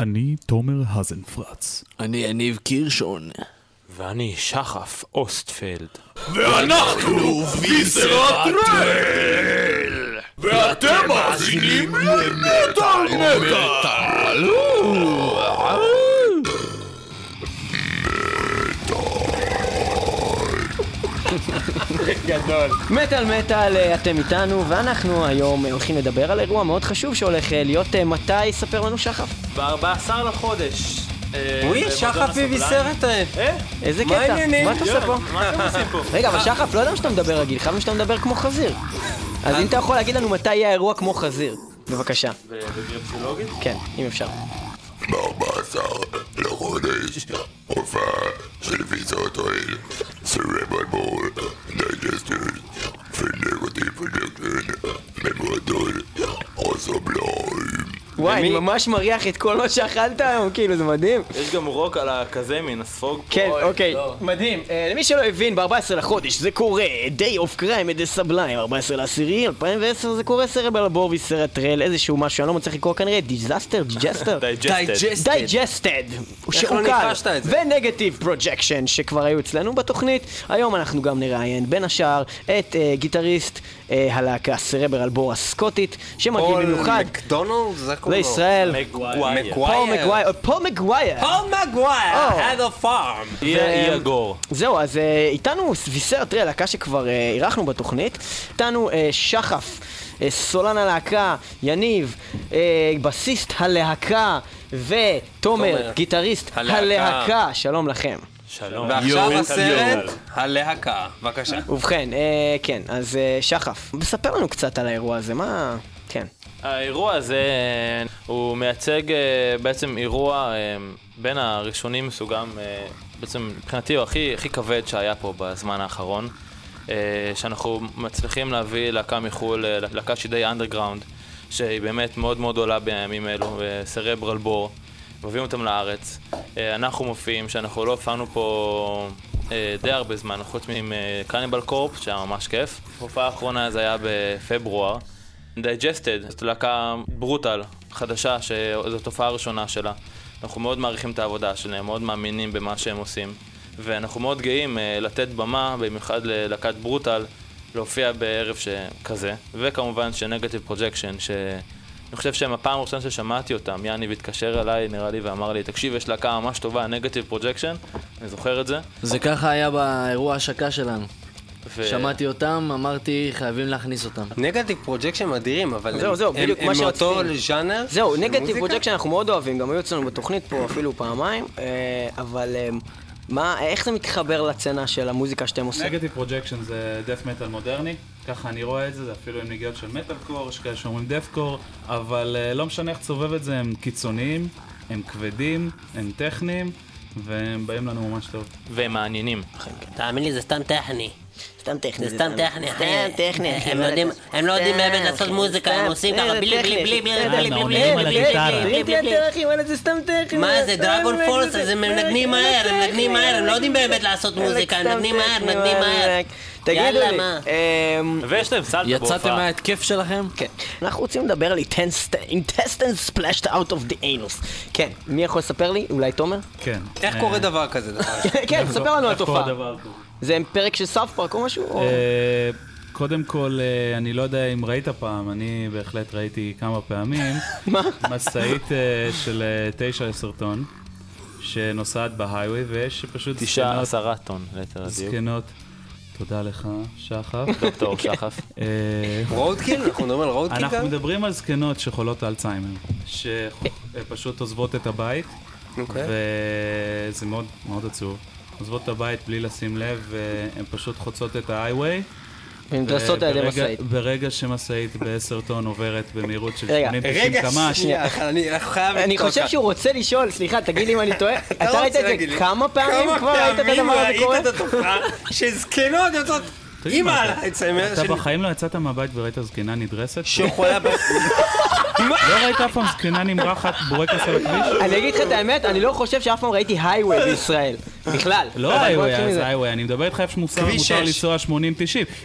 אני תומר האזנפרץ. אני יניב קירשון. ואני שחף אוסטפלד. ואנחנו ויסרטרל! ואתם מאזינים למטאל מטאל! גדול. מטאל מטאל, אה, אתם איתנו, ואנחנו היום הולכים לדבר על אירוע מאוד חשוב שהולך אה, להיות אה, מתי, ספר לנו שחף. ב-14 לחודש. אה, וואי, שחף סרט אה. אה? איזה מה קטע? העניינים? מה אתה עושה פה? מה אתם עושים פה? רגע, אבל שחף, לא ידענו שאתה מדבר רגיל, חשבנו שאתה מדבר כמו חזיר. אז אם אתה יכול להגיד לנו מתי יהיה האירוע כמו חזיר, בבקשה. בגרפסולוגית? כן, אם אפשר. ב-14 לחודש הופעה של ויסרטרל סרבל בור דייג'סטר ונגוטיב פרודקטן ממועדון הסבליים וואי, אני ממש מריח את כל מה שאכלת היום, כאילו, זה מדהים. יש גם רוק על הכזה מן הספוג. כן, אוקיי, מדהים. אה, למי שלא הבין, ב-14 לחודש זה קורה, Day of Crime at the Sublime, 14 לעשירי, 2010 זה קורה סרבל בורבי, סרט טרל, איזשהו משהו, אני לא מצליח לקרוא כנראה, דיזסטר, דיג'סטר? דייג'סטד. דייג'סטד, איך לא ניחשת את זה? ונגטיב פרוג'קשן שכבר היו אצלנו בתוכנית. היום אנחנו גם נראיין בין השאר את אה, גיטריסט אה, הלהקה Cerebral Bore הסקוטית, שמגיע פול במיוחד מקדונלד? לישראל. מגווייר. פול מגווייר, פול מגווייר. פול מגווייר, had a farm. אי הגור. זהו, אז אה, איתנו Viscera Trail, הלהקה שכבר אה, אירחנו בתוכנית. איתנו אה, שחף, אה, סולן הלהקה, יניב, אה, בסיסט הלהקה, ותומר, תומר, גיטריסט הלהקה. שלום לכם. שלום. ועכשיו הסרט. הלהקה. בבקשה. ובכן, אה, כן, אז אה, שחף, ספר לנו קצת על האירוע הזה, מה... האירוע הזה אה, הוא מייצג אה, בעצם אירוע אה, בין הראשונים מסוגם, בעצם מבחינתי הוא הכי, הכי כבד שהיה פה בזמן האחרון. שאנחנו מצליחים להביא להקה מחו"ל, להקה שהיא די אנדרגראונד, שהיא באמת מאוד מאוד עולה בימים אלו, סרברל בור, מביאים אותם לארץ. אנחנו מופיעים, שאנחנו לא הופענו פה די הרבה זמן, חוץ מ Cannibal Corpse, שהיה ממש כיף. ההופעה האחרונה זה היה בפברואר. Digested, זאת להקה brutal, חדשה, שזו ההופעה הראשונה שלה. אנחנו מאוד מעריכים את העבודה שלהם, מאוד מאמינים במה שהם עושים. ואנחנו מאוד גאים uh, לתת במה, במיוחד ללהקת brutal, להופיע בערב שכזה. וכמובן ש Negative Projection, שאני חושב שהם הפעם הראשונה ששמעתי אותם, יאניב התקשר אליי, נראה לי, ואמר לי, תקשיב, יש להקה ממש טובה, Negative Projection, אני זוכר את זה. זה ככה היה באירוע ההשקה שלנו. ו... שמעתי אותם, אמרתי, חייבים להכניס אותם. Negative Projection אדירים, אבל זהו, הם- זהו, הם- בדיוק מה הם מאותו. ז'אנר? זהו, Negative? Projection אנחנו מאוד אוהבים, גם היו אצלנו בתוכנית פה אפילו פעמיים, אה, אבל אה, מה, איך זה מתחבר לסצנה של המוזיקה שאתם עושים? Negative Projection זה death metal מודרני, ככה אני רואה את זה, זה אפילו עם נגיעות של מטאל קור, יש כאלה שאומרים deathcore, אבל אה, לא משנה איך תסובב את זה, הם קיצוניים, הם כבדים, הם טכניים, והם באים לנו ממש טוב. והם מעניינים. תאמין לי, זה סתם טכני. סתם טכני. זה סתם טכני, אחי. סתם טכני, אחי. הם לא יודעים- הם לא יודעים באמת לעשות מוזיקה, הם עושים ככה בלי בלי בלי בלי בלי בלי בלי בלי. בלי זה סתם טכני. מה זה, דרגון זה אז הם מנגנים מהר, הם מנגנים מהר, הם לא יודעים באמת לעשות מוזיקה, הם מנגנים מהר, מנגנים מהר. תגידו לי? אמ, ויש להם סלטה בהופעה. יצאתם מההתקף שלכם? כן. אנחנו רוצים לדבר על intestines splashed out of the anus. כן, מי יכול לספר לי? אולי תומר? כן. איך אה, קורה דבר כזה? כן, ספר לנו על כזה? זה פרק של סאוף פארק או משהו? אה, קודם כל, אה, אני לא יודע אם ראית פעם, אני בהחלט ראיתי כמה פעמים. מה? משאית של אה, תשע עשר טון, שנוסעת בהיghway, ויש פשוט תשעה זקנות- עשרה טון, ליתר הדיוק. זקנות. תודה לך, שחף. דוקטור שחף. אה, Roadkill? אנחנו מדברים על roadkill אנחנו גם? מדברים על זקנות שחולות אלצהיימר, שפשוט עוזבות את הבית, אוקיי. וזה מאוד מאוד עצוב. עוזבות את הבית בלי לשים לב, והן פשוט חוצות את ה highway. ונדרסות על ידי משאית. ברגע שמשאית בעשר טון עוברת במהירות של רגע, 80-90 רגע, קמ"ש, שנייה, אני אנחנו חייב... אני חושב. שהוא רוצה לשאול, סליחה, תגיד לי אם אני טועה. אתה לא ראית את זה. כמה פעמים כבר ראית את כמה הדבר הזה פעמים קורה? ראית את התופעה שזקנות יוצאות... אימא על אתה- האלצהיימר אתה של- בחיים לא יצאת מהבית וראית זקנה נדרסת? שחולה ב... לא ראית אף פעם זקנה נמרחת בורקס על הכביש? אני אגיד לך את האמת, אני לא חושב שאף פעם ראיתי הייווי בישראל. בכלל. לא נתחיל אז מזה. היווי, אני מדבר איתך איפה שמוסר מותר. לנסוע 80-90.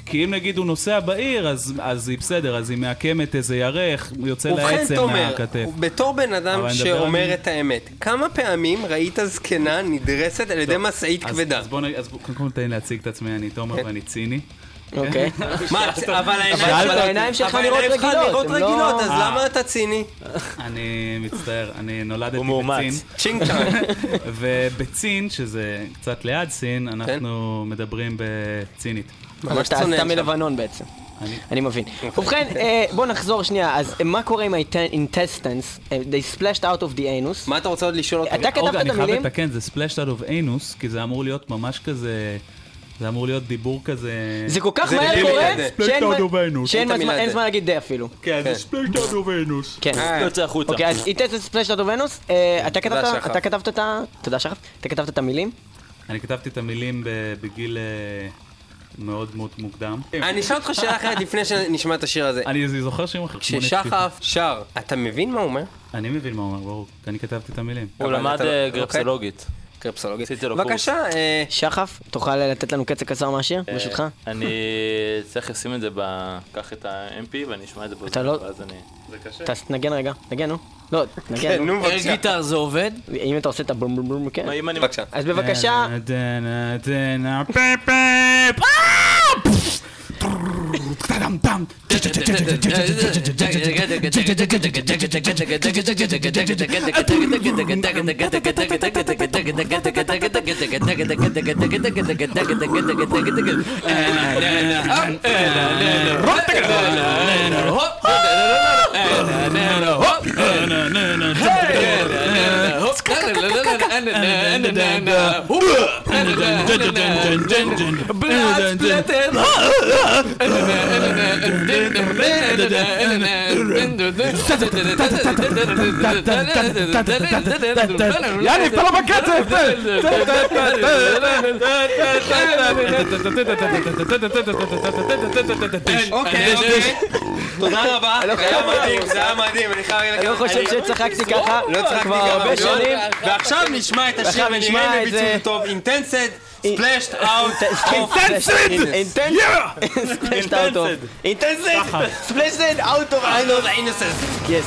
כי אם נגיד הוא נוסע בעיר, אז אז היא בסדר, אז היא מעקמת איזה ירך, יוצא לה ובכן, עצם תומר, מהכתף. בתור בן אדם שאומר את האמת, כמה פעמים ראית זקנה נדרסת על ידי משאית כבדה? אז בוא נ... אז בוא- קודם כל תן לי להציג את עצמי, אני תומר כן. ואני ציני. אוקיי. מה, אבל העיניים אבל שלך- נראות העיניים שלך רגילות, לא- רגילות, אז אה. למה אתה ציני? אני מצטער, אני נולדתי הוא מאומץ. בצין. צ'ינג צ'אנג. ובצין, שזה קצת ליד סין, אנחנו מדברים בצינית. ממש אתה צונן אתה. מלבנון בעצם. אני- מבין. ובכן, אה, בוא נחזור שנייה, אז מה קורה עם ה-intestines? אה, They splashed out of the anus. מה אתה רוצה עוד לשאול אותי? אתה כתבת את אני חייב המילים? לתקן, זה splashed out of anus, כי זה אמור להיות ממש כזה... זה אמור להיות דיבור כזה... זה כל כך זה מהר קורה, שאין. זמן להגיד די אפילו. כן, זה of anus. כן. אה, יוצא החוצה. אוקיי, אז intestines splashed out of anus, אה, אתה כתבת- שחף. אתה כתבת את ה... תודה שחף. אתה כתבת את המילים? אני כתבתי את המילים ב- בגיל אה, מאוד מאוד מוקדם. אני אשאל אותך שאלה אחרת לפני שנשמע את השיר הזה. אני זוכר שירים אחרים. כששחף שר, אתה מבין מה הוא אומר? אני מבין מה הוא אומר, ברור. כי אני כתבתי את המילים. הוא למד אתה- אה, אוקיי. גרפסולוגית. קרפסולוגית. בבקשה, אה, שחף, תוכל לתת לנו קצת קצר מהשיר, אה, ברשותך? אני צריך לשים את זה ב... קח את ה-MP ואני אשמע את זה אתה לא- ואז אני... זה קשה. תנגן רגע, נגן נו. לא, כן, נגן נו. בבקשה. גיטר זה עובד? אם אתה עושה את הבום בום בום, כן. מה, אם אני... בבקשה. אז בבקשה, ンバン פפ. אה! טדם, טם. יאללה, אתה לא בקצב! אוקיי, אוקיי. תודה רבה, זה היה מדהים, זה היה מדהים, אני חייב להגיד אני לא לך, חושב אני- שצחקתי ככה לא צחקתי כבר ככה הרבה מאוד. שנים. ועכשיו נשמע את השיר נשמע ונראה אם את הם ביצעו זה. את זה טוב. Intestines, splashed out. Intestines! Of. Intestines! Splashed out of anus. יס.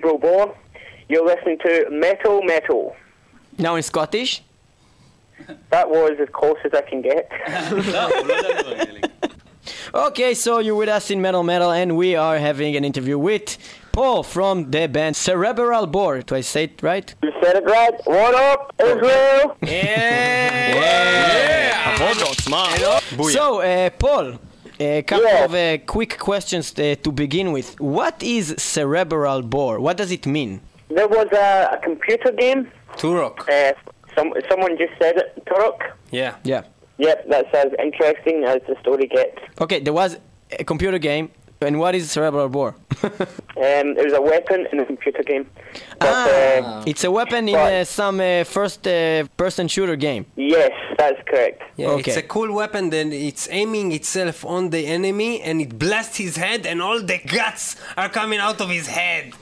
From Cerebral Bone. You're listening to Metal Metal. Now in Scottish. That was as close as I can get. Okay, so you're with us in Metal Metal, and we are having an interview with Paul from the band Cerebral Bore. Do I say it right? You said it right. What up, Israel? Yeah Yeah. So, uh, Paul, a couple Yeah. of uh, quick questions uh, to begin with. What is Cerebral Bore? What does it mean? There was a, a computer game. Turok. Uh, some, someone just said it. Turok. Yeah. Yeah. Yep, that's as interesting as the story gets. Okay, there was a computer game, and what is Cerebral Bore? Um, it was a weapon in a computer game. But, uh, It's a weapon in uh, some uh, first-person shooter game. yes, that's correct. Yeah, Okay. it's a cool weapon. Then it's aiming itself on the enemy, and it blasts his head, and all the guts are coming out of his head.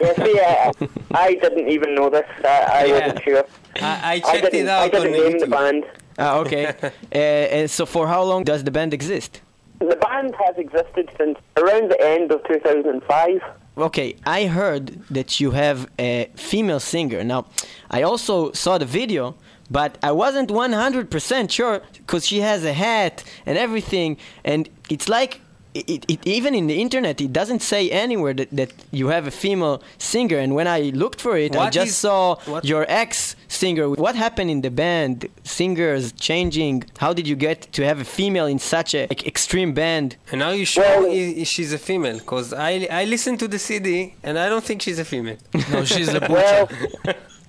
Yeah, see, I, I didn't even know this. I, I Yeah. wasn't sure. I, I I checked didn't, it out I didn't name the band. Ah, okay. uh, and so, for how long does the band exist? The band has existed since around the end of 2005. Okay, I heard that you have a female singer. Now, I also saw the video, but I wasn't 100% sure because she has a hat and everything, and it's like. It, it, even in the internet, it doesn't say anywhere that, that you have a female singer. And when I looked for it, I just is- saw what- your ex singer. What happened in the band? Singers changing. How did you get to have a female in such a like, extreme band? And are you sure Well- i- i- she's a female? Because I, I listened to the CD, and I don't think she's a female. No, she's a Well,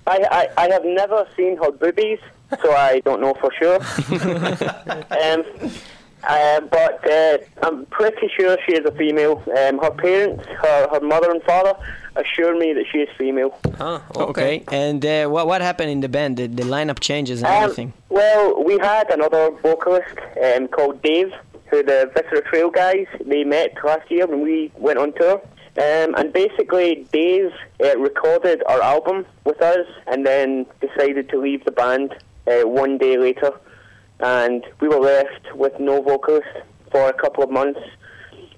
I, I, I have never seen her boobies, so I don't know for sure. um, uh, but uh, I'm pretty sure she is a female. Um, her parents, her, her mother and father, assure me that she is female. Huh, Okay. And uh, what what happened in the band? The, the lineup changes and Um, everything. well, we had another vocalist um, called Dave, who the Viscera Trail guys, they met last year when we went on tour. Um, and basically, Dave uh, recorded our album with us and then decided to leave the band uh, one day later. And we were left with no vocalist for a couple of months.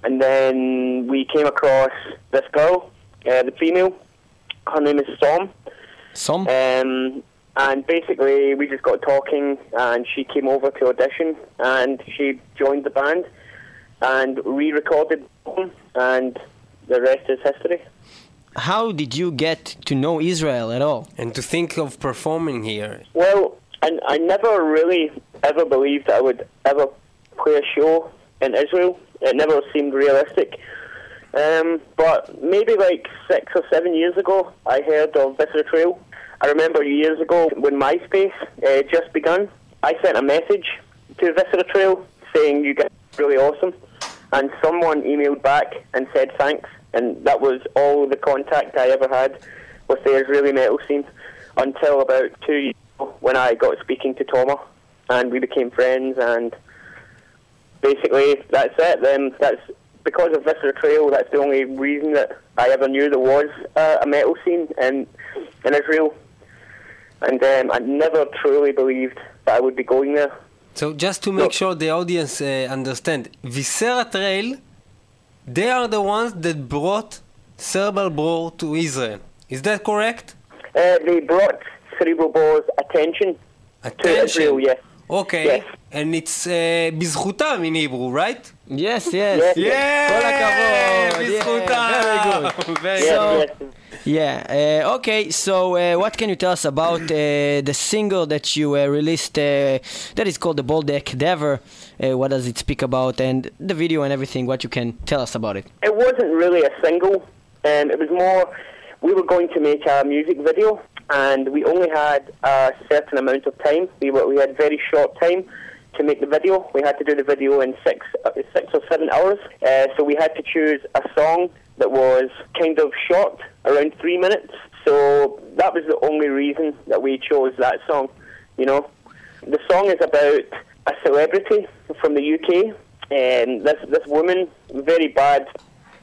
And then we came across this girl, uh, the female. Her name is Som. Some. Um, and basically, we just got talking, and she came over to audition, and she joined the band, and re-recorded, and the rest is history. How did you get to know Israel at all? And to think of performing here. Well, and I never really ever believed I would ever play a show in Israel. It never seemed realistic. Um, but maybe like six or seven years ago, I heard of Viscera Trail. I remember years ago when MySpace uh, just begun, I sent a message to Viscera Trail saying you guys are really awesome, and someone emailed back and said thanks, and that was all the contact I ever had with the Israeli metal scene until about two years when I got speaking to Toma, and we became friends, and basically that's it. Then that's because of Viscera Trail. That's the only reason that I ever knew there was uh, a metal scene in in Israel, and um, I never truly believed that I would be going there. So just to make sure the audience uh, understand, Viscera Trail, they are the ones that brought Cerebral Bro to Israel. Is that correct? Uh, they brought Cerebral Ball's attention, to Israel. Yes. Okay. Yes. And it's uh, בזכותם in Hebrew, right? Yes, yes. Yes. כל הכבוד. Yeah, בזכותם. very good. Very Yes, So- yes. Yeah. Uh, okay. So, uh, what can you tell us about uh, the single that you uh, released? Uh, that is called "The Bold Cadaver." Uh, what does it speak about, and the video and everything? What you can tell us about it? It wasn't really a single. Um, it was more, we were going to make a music video, and we only had a certain amount of time. We were, we had very short time to make the video. We had to do the video in six, uh, six or seven hours. Uh, so we had to choose a song that was kind of short, around three minutes. So that was the only reason that we chose that song. You know, the song is about a celebrity from the UK, and this this woman, very bad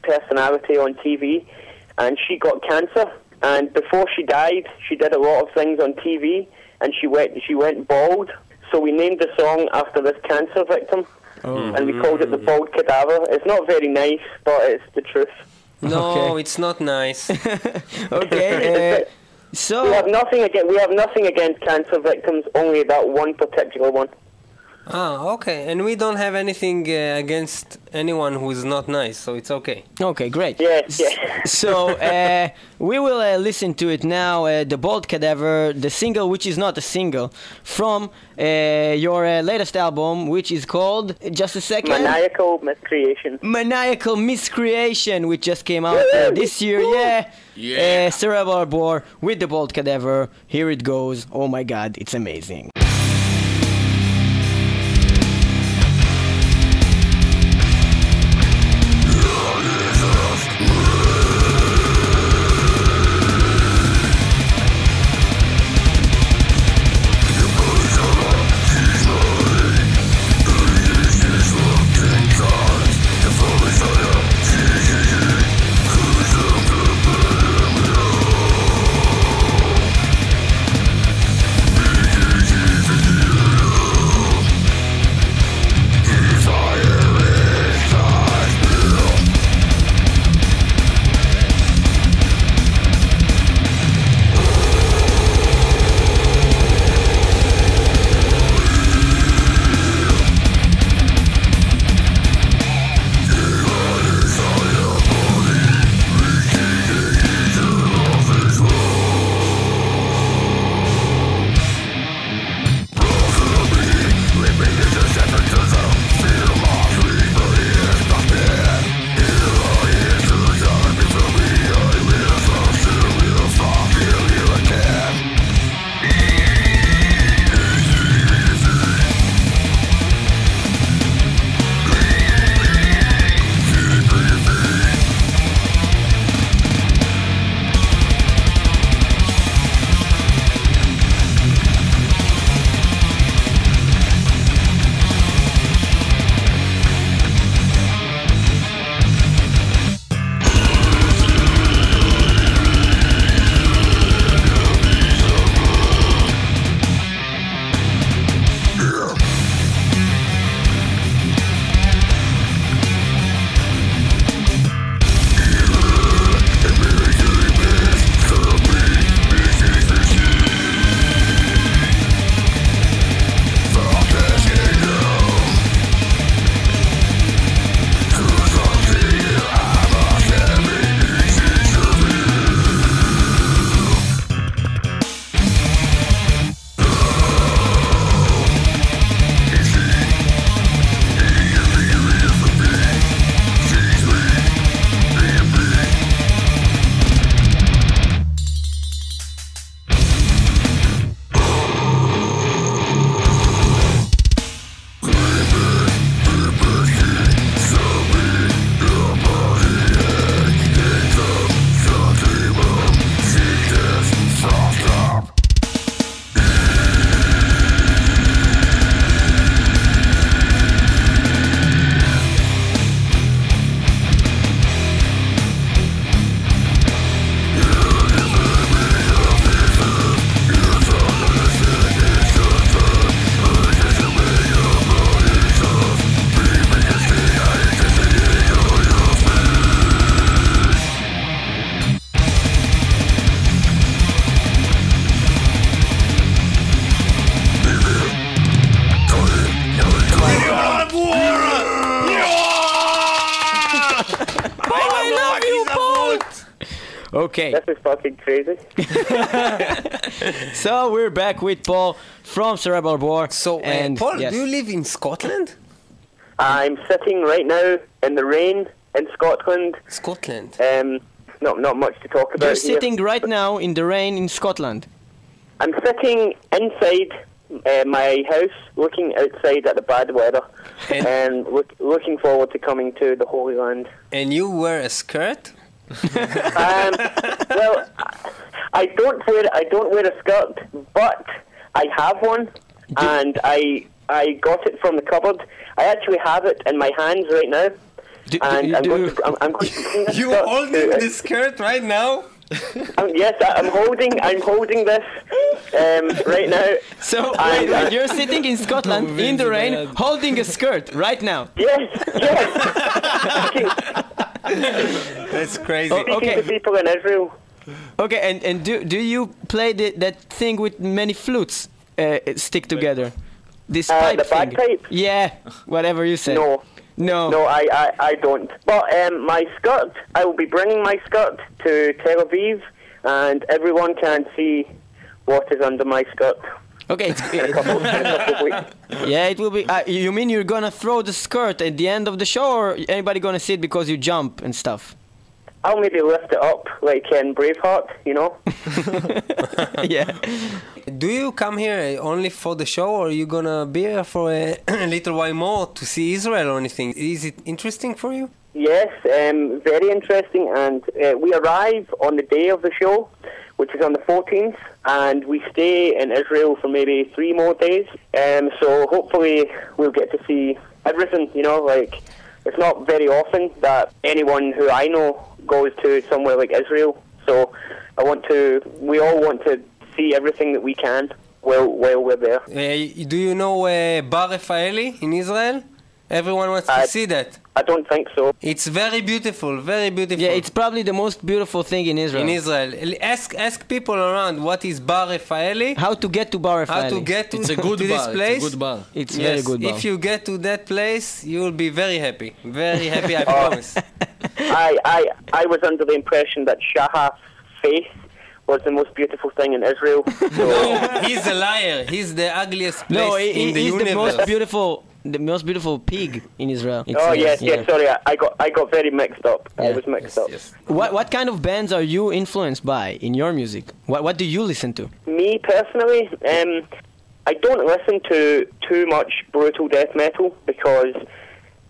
personality on TV, and she got cancer. And before she died, she did a lot of things on TV, and she went she went bald. So we named the song after this cancer victim, and we called it the Bald Cadaver. It's not very nice, but it's the truth. No, Okay. it's not nice. Okay. Uh, so. We have nothing against we have nothing against cancer victims, only that one particular one. Ah, okay. And we don't have anything uh, against anyone who is not nice, so it's okay. Okay, great. Yeah, yeah. So uh, we will uh, listen to it now. Uh, the Bold Cadaver, the single, which is not a single, from uh, your uh, latest album, which is called. Just a second. Maniacal miscreation. Maniacal Miscreation, which just came out uh, this year. Yeah. Yeah. Uh, Cerebral Bore with the Bold Cadaver. Here it goes. Oh my God, it's amazing. Okay. This is fucking crazy. So we're back with Paul from Cerebral Bore. So, uh, and Paul, yes. do you live in Scotland? I'm sitting right now in the rain in Scotland. Scotland. Um, not not much to talk about You're here. sitting right now in the rain in Scotland. I'm sitting inside uh, my house, looking outside at the bad weather, And- and look, looking forward to coming to the Holy Land. And you wear a skirt? Um, well, I don't wear I don't wear a skirt, but I have one, and I I got it from the cupboard. I actually have it in my hands right now, Do, do and you I'm, going do, to, I'm, I'm going to this You skirt holding the skirt right now? Um, yes, I- I'm holding I'm holding this um, right now. so I- wait, wait, I- you're sitting in Scotland in the rain, bad. holding a skirt right now. Yes, yes. That's crazy. Oh, Speaking okay. to people in Israel. Okay, and and do do you play the, that thing with many flutes uh, stick together? this Uh, pipe the thing. bagpipe? Yeah, whatever you say. No, No. no, I, I, I don't. But um, my skirt, I will be bringing my skirt to Tel Aviv, and everyone can see what is under my skirt. Okay. It's, In a couple, a couple of weeks. yeah, it will be. Uh, you mean you're gonna throw the skirt at the end of the show, or anybody gonna see it because you jump and stuff? I'll maybe lift it up like in Braveheart, you know. yeah. Do you come here only for the show, or are you gonna be here for a, a little while more to see Israel or anything? Is it interesting for you? Yes, um, very interesting. And uh, we arrive on the day of the show, which is on the 14th, and we stay in Israel for maybe three more days. Um, so hopefully we'll get to see everything. You know, like it's not very often that anyone who I know goes to somewhere like Israel. So I want to. We all want to see everything that we can while while we're there. Uh, do you know uh, Bar Rafaeli in Israel? Everyone wants to see that. I don't think so. It's very beautiful, very beautiful. Yeah, it's probably the most beautiful thing in Israel. in Israel. Ask ask people around what is Bar Rafaeli. How to get to Bar How to get to, It's a good to this place? It's a good bar. It's yes, very good bar. if you get to that place, you will be very happy. Very happy, I promise. I, I, I was under the impression that Shahaf's face was the most beautiful thing in Israel. So, no, he's a liar. He's the ugliest place no, he, in the he's universe. the most beautiful, the most beautiful pig in Israel. It's, oh yes, yeah. yes. Sorry, I, I got I got very mixed up. I was mixed up. What what kind of bands are you influenced by in your music? What what do you listen to? Me personally, um, I don't listen to too much brutal death metal because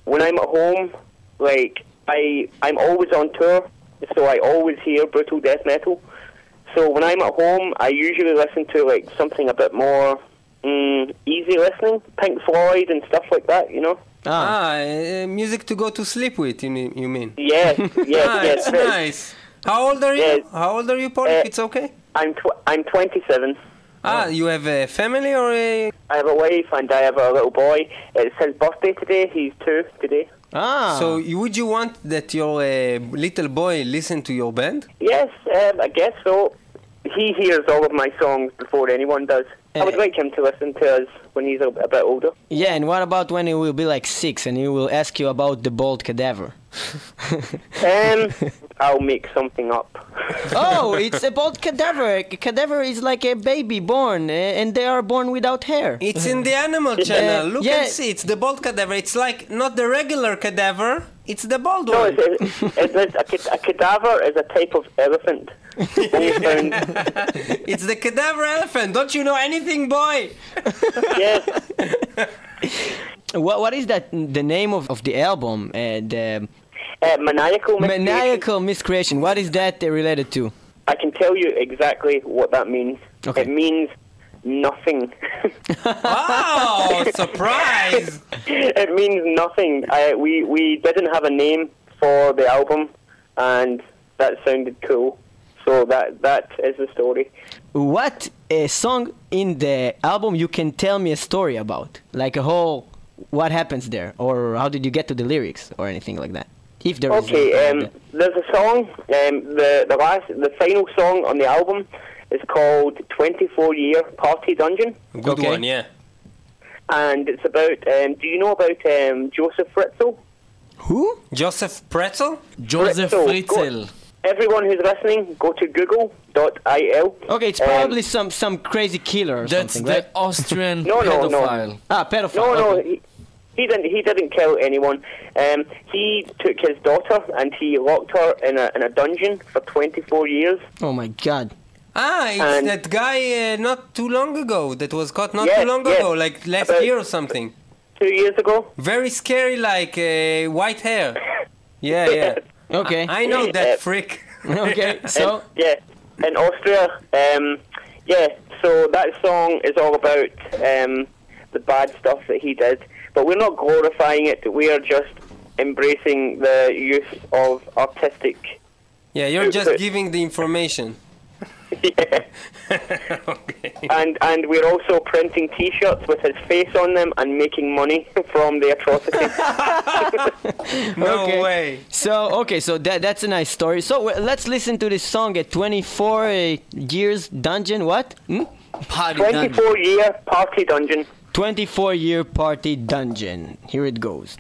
when I'm at home, like I I'm always on tour, so I always hear brutal death metal. So when I'm at home, I usually listen to like something a bit more mm, easy listening, Pink Floyd and stuff like that. You know. Ah, uh, music to go to sleep with, you, mean- you mean? Yes, yes, ah, yes. it's very- nice. How old are you? Yes. How old are you, Paul? Uh, if it's okay. I'm tw- I'm 27. Ah, you have a family or a... I have a wife and I have a little boy. It's his birthday today. He's two today. ah. So you- would you want that your uh, little boy listen to your band? Yes, um, I guess so. He hears all of my songs before anyone does. I would Eh. like him to listen to us when he's a, a bit older. yeah, and what about when he will be like six and he will ask you about the bald cadaver? Um, I'll make something up. oh, it's a bald cadaver. A cadaver is like a baby born, uh, and they are born without hair. It's in the Animal Channel. Look yeah. and see. It's the bald cadaver. It's like not the regular cadaver. It's the bald No, one. it's, it's, it's, a, a cadaver is a type of elephant. Only found, it's the cadaver elephant. Don't you know anything, boy? yes, What what is that? The name of, of the album? Uh, the uh, maniacal. miscreation. maniacal miscreation. What is that uh, related to? I can tell you exactly what that means. Okay. It means nothing. Oh, surprise! it means nothing. I, we we didn't have a name for the album, and that sounded cool. So that that is the story. What a song in the album you can tell me a story about, like a whole what happens there, or how did you get to the lyrics, or anything like that. If there is. Okay, a- um, there's a song. Um, the the last the final song on the album is called 24 Year Party Dungeon, Good Okay. one, yeah. and it's about. Um, do you know about um, Joseph Fritzl? Who? Joseph Pretzel? Joseph Fritzl. Fritzl. Go- everyone who's listening, go to google.il. Okay, it's Um, probably some some crazy killer or That's something, the right? Austrian No, no, no. Ah, pedophile. No, no, okay. he, he didn't. He didn't kill anyone. Um, he took his daughter and he locked her in a in a dungeon for 24 years. Oh my God. Ah, it's And- that guy uh, not too long ago that was caught not Yes, too long yes. ago, like last About- year or something. Two years ago. Very scary, like uh, white hair. Yeah, yeah. Okay. I know that Uh, freak. okay. So. And, yeah, in Austria. Um, yeah, so that song is all about um, the bad stuff that he did, but we're not glorifying it. We are just embracing the use of artistic. Yeah, you're just giving the information. yeah. okay. And and we're also printing T-shirts with his face on them and making money from the atrocity. No Okay. way. So okay, so that that's a nice story. So w- let's listen to this song at 24 uh, years dungeon. What? Hmm? Party dungeon. 24 year party dungeon. 24 Year Party Dungeon. Here it goes.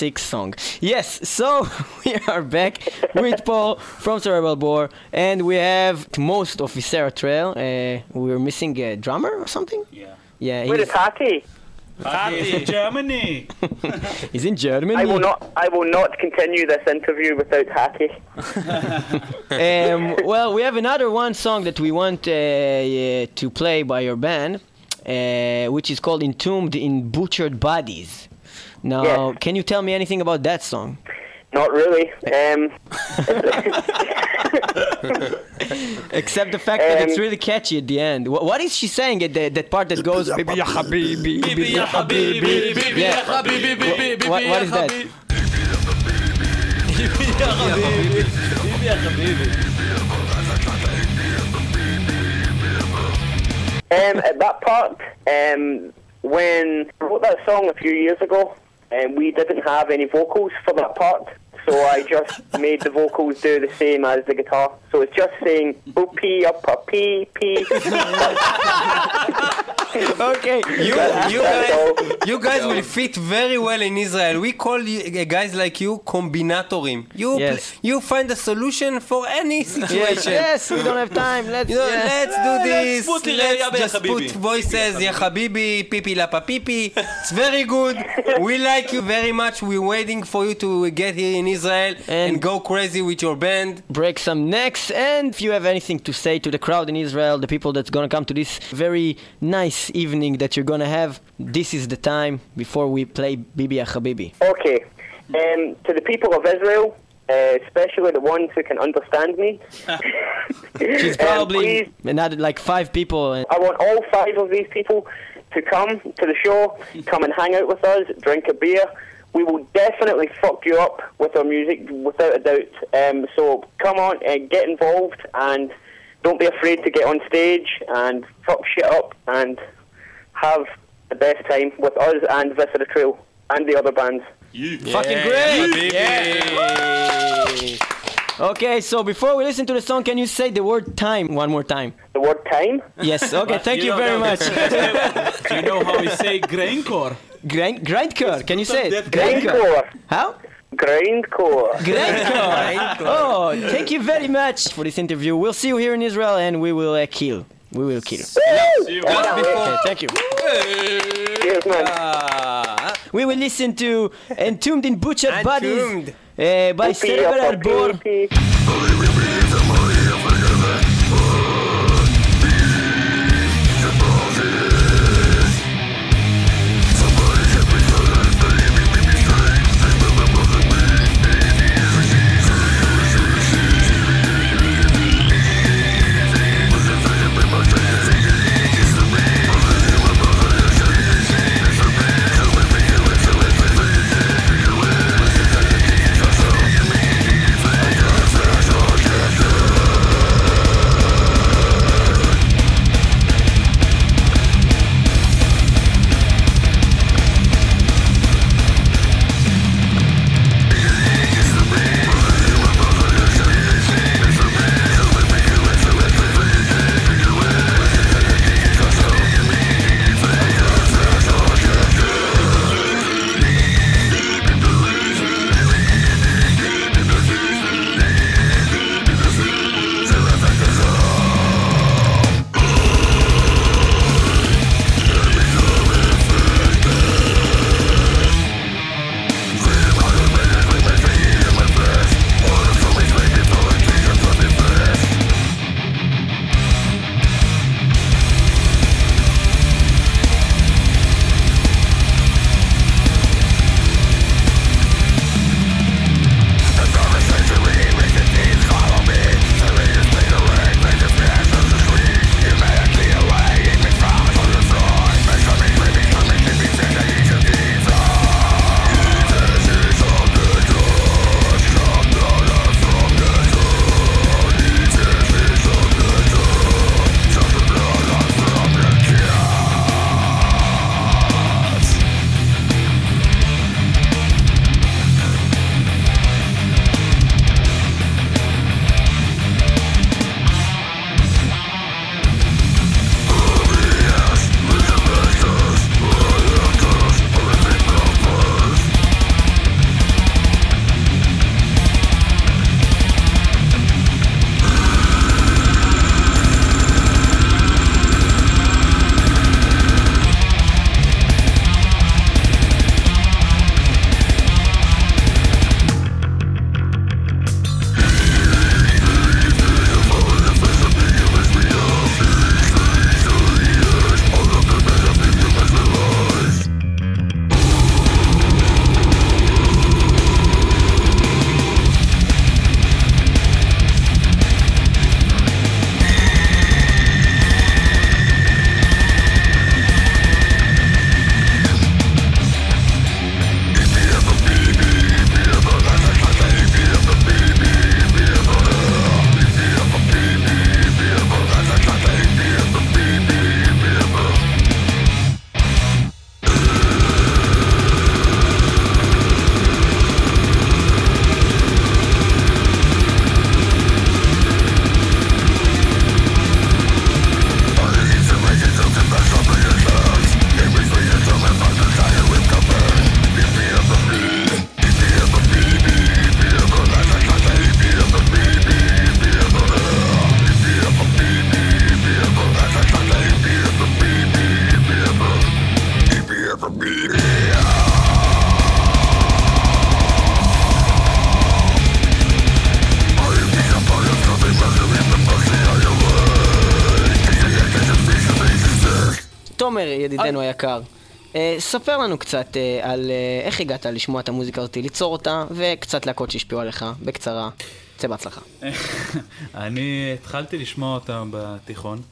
Six song. Yes, so we are back with Paul from Cerebral Bore, and we have most of Viscera Trail. Uh, we're missing a drummer or something. Yeah. Yeah, Where he's, is Hattie? Party Germany! he's in Germany. I will not. I will not continue this interview without Hattie. um, well, we have another one song that we want uh, uh, to play by your band, uh, which is called Entombed in Butchered Bodies. Now, Yes. can you tell me anything about that song? Not really. Um, Except the fact that it's Um, really catchy at the end. Wh- what is she saying at the, that part that goes, Bibi ya habibi, Bibi ya habibi, Yeah. Wh- what- what is that? Um, at that part, um, when I wrote that song a few years ago, um, we didn't have any vocals for that part, so I just made the vocals do the same as the guitar. So it's just saying boop pee up a pee pee. Okay. You, you guys, you guys will fit very well in Israel. We call you, uh, guys like you combinatorim. You, pl- Yes. you find a solution for any situation. yes, we don't have time. Let's, You know, yeah. let's do this. put Let's just put voices, ya habibi, pipi lapa pipi. It's very good. We like you very much. We're waiting for you to get here in Israel and, And- go crazy with your band. break some necks and if you have anything to say to the crowd in Israel, the people that's gonna come to this very nice evening that you're gonna have, this is the time before we play Bibi Ya Habibi. Okay. Um, to the people of Israel, uh, especially the ones who can understand me, She's um, probably please another like five people and I want all five of these people to come to the show, come and hang out with us, drink a beer. We will definitely fuck you up with our music, without a doubt. Um, so come on and get involved, and don't be afraid to get on stage and fuck shit up and have the best time with us and Viscera Trail and the other bands. You fucking great! Okay, so before we listen to the song, can you say the word time one more time? The word time? Yes, okay, thank you, very much. Do you know how we say grindcore? Grind, grindcore, can you say it? Grindcore. Grindcore. How? Grindcore. Grindcore. oh, thank you very much for this interview. We'll see you here in Israel and we will uh, kill. We will kill. Okay, thank you. Cheers, man. Ah, We will listen to Entombed in Butchered Bodies uh, by Cerebral Arbor. ידידנו היקר, אה, ספר לנו קצת אה, על אה, איך הגעת לשמוע את המוזיקה הזאת, ליצור אותה, וקצת להקות שהשפיעו עליך, בקצרה. צא בהצלחה. אני התחלתי לשמוע אותם בתיכון.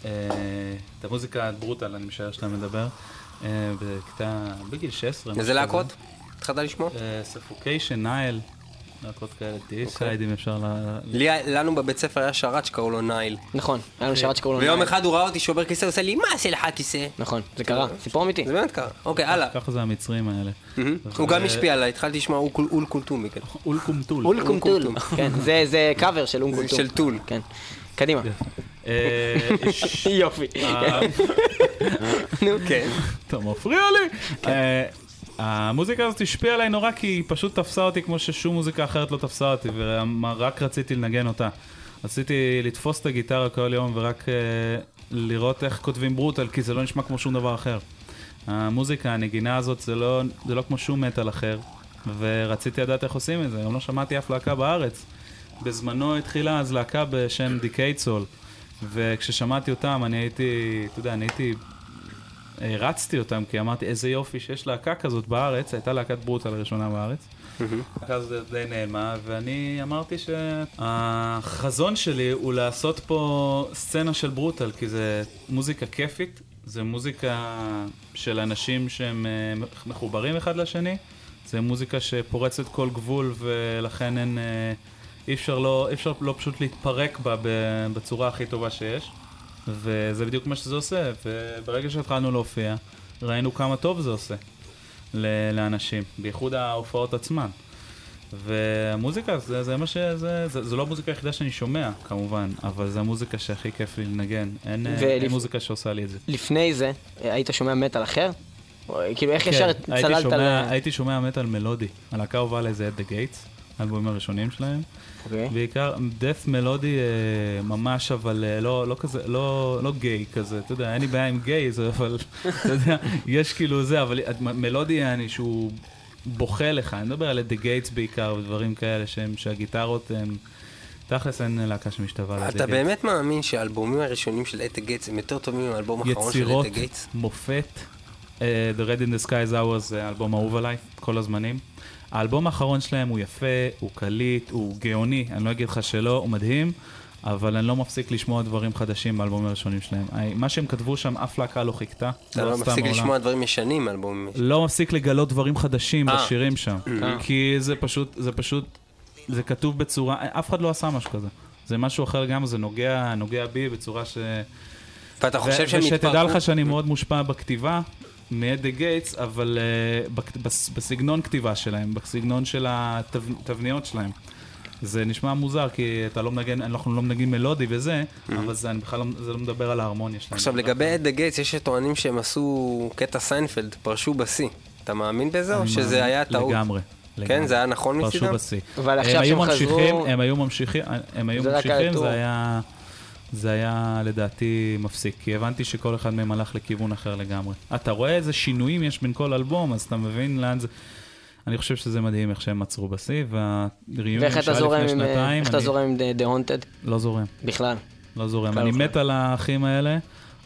את המוזיקה brutal, אני משער שאתה מדבר. בכיתה, בגיל 16. איזה להקות? התחלת לשמוע? Suffocation, Nile, להקות כאלה, Deicide אם אפשר ל... לי- לנו בבית ספר היה שרת שקראו לו Nile. נכון, היה לנו שרת שקראו לו ויום Nile. אחד הוא ראה אותי שובר כיסא, הוא עושה לי, מה עושה לך כיסא? נכון, זה קרה, סיפור אמיתי. זה באמת קרה. אוקיי, הלאה. ככה זה המצרים האלה. הוא גם השפיע עליי, התחלתי לשמוע אול- אול קולטומי. כן. אולקום טול. אולקום טול. כן, זה- זה קאבר של אונקום טול. של טול. כן. קדימה. אה, יופי. אה, נו, כן. אתה מפריע לי. המוזיקה הזאת השפיעה עליי נורא כי היא פשוט תפסה אותי כמו ששום מוזיקה אחרת לא תפסה אותי ורק רציתי לנגן אותה. רציתי לתפוס את הגיטרה כל יום ורק אה, לראות איך כותבים ברוטל כי זה לא נשמע כמו שום דבר אחר. המוזיקה, הנגינה הזאת זה לא, זה לא כמו שום מטאל אחר ורציתי לדעת איך עושים את זה, גם לא שמעתי אף להקה בארץ. בזמנו התחילה אז להקה בשם דיקייד סול וכששמעתי אותם אני הייתי, אתה יודע, אני הייתי הרצתי אותם, כי אמרתי, איזה יופי שיש להקה כזאת בארץ, הייתה להקת ברוטל הראשונה בארץ. להקה הזאת די נעלמה, ואני אמרתי שהחזון שלי הוא לעשות פה סצנה של ברוטל, כי זה מוזיקה כיפית, זה מוזיקה של אנשים שהם אה, מחוברים אחד לשני, זה מוזיקה שפורצת כל גבול, ולכן אין... אה, אי אפשר לא, אי אפשר לא פשוט להתפרק בה בצורה הכי טובה שיש. וזה בדיוק מה שזה עושה, וברגע שהתחלנו להופיע, ראינו כמה טוב זה עושה ל- לאנשים, בייחוד ההופעות עצמן. והמוזיקה, זה, זה מה ש... זה, זה, זה לא המוזיקה היחידה שאני שומע, כמובן, אבל זה המוזיקה שהכי כיף לי לנגן. אין, ולפ- אין מוזיקה שעושה לי את זה. לפני זה, היית שומע מטאל אחר? כאילו, איך ישר כן, הייתי צללת שומע, ל... הייתי שומע מטאל מלודי. הלהקה הובאה לזה את The Gates, האלבומים הראשונים שלהם. אוקיי. בעיקר דף מלודי אה, ממש, אבל אה, לא, לא כזה, לא, לא גיי כזה, אתה יודע, אין לי בעיה עם גיי, זה, אבל אתה יודע, יש כאילו זה, אבל מלודי יעני שהוא בוכה לך, אני מדבר על The Gates בעיקר, ודברים כאלה שהם, שהגיטרות הם, תכלס אין להקה שמשתווה ל-The אתה Gates. באמת מאמין שהאלבומים הראשונים של At the Gates הם יותר טובים מהאלבום האחרון של יצירות At the Gates? מופת. Uh, The Red in the Sky is Ours זה האלבום האהוב עליי, כל הזמנים. האלבום האחרון שלהם הוא יפה, הוא קליט, הוא גאוני, אני לא אגיד לך שלא, הוא מדהים, אבל אני לא מפסיק לשמוע דברים חדשים באלבומים הראשונים שלהם. מה שהם כתבו שם, אף להקה לא חיקתה. אתה לא עשתה מפסיק מעולם. לשמוע דברים ישנים מאלבומים. לא מפסיק לגלות דברים חדשים אה. בשירים שם. כי זה פשוט, זה פשוט, זה כתוב בצורה, אף אחד לא עשה משהו כזה. זה משהו אחר לגמרי, זה נוגע, נוגע בי בצורה ש... ואתה חושב שהם ושתדע התפרקו? לך שאני מאוד מושפע בכתיבה מ At the Gates, אבל uh, בסגנון כתיבה שלהם, בסגנון של התבניות שלהם. זה נשמע מוזר, כי אתה לא מנגן, אנחנו לא מנגנים מלודי וזה, אבל זה, אני בכלל לא, זה לא מדבר על ההרמוניה שלהם. עכשיו לגבי At the Gates, יש שטוענים שהם עשו קטע סיינפלד, פרשו בשיא. אתה מאמין בזה או שזה מאמין. היה טעות? לגמרי. כן. זה היה נכון פרשו מצידם? בשיא. אבל עכשיו הם היו שהם חזרו- ממשיכים, הם היו ממשיכים, הם היו ממשיכים. זה היה, זה היה לדעתי מפסיק, כי הבנתי שכל אחד מהם הלך לכיוון אחר לגמרי. אתה רואה איזה שינויים יש בין כל אלבום, אז אתה מבין לאן זה... אני חושב שזה מדהים איך שהם עצרו בשיא, ואיך אתה שהיה לפני. אה, שנתיים, איך אתה זורם עם The Haunted? לא זורם, בכלל. לא זורם. אני בכלל. מת על האחים האלה,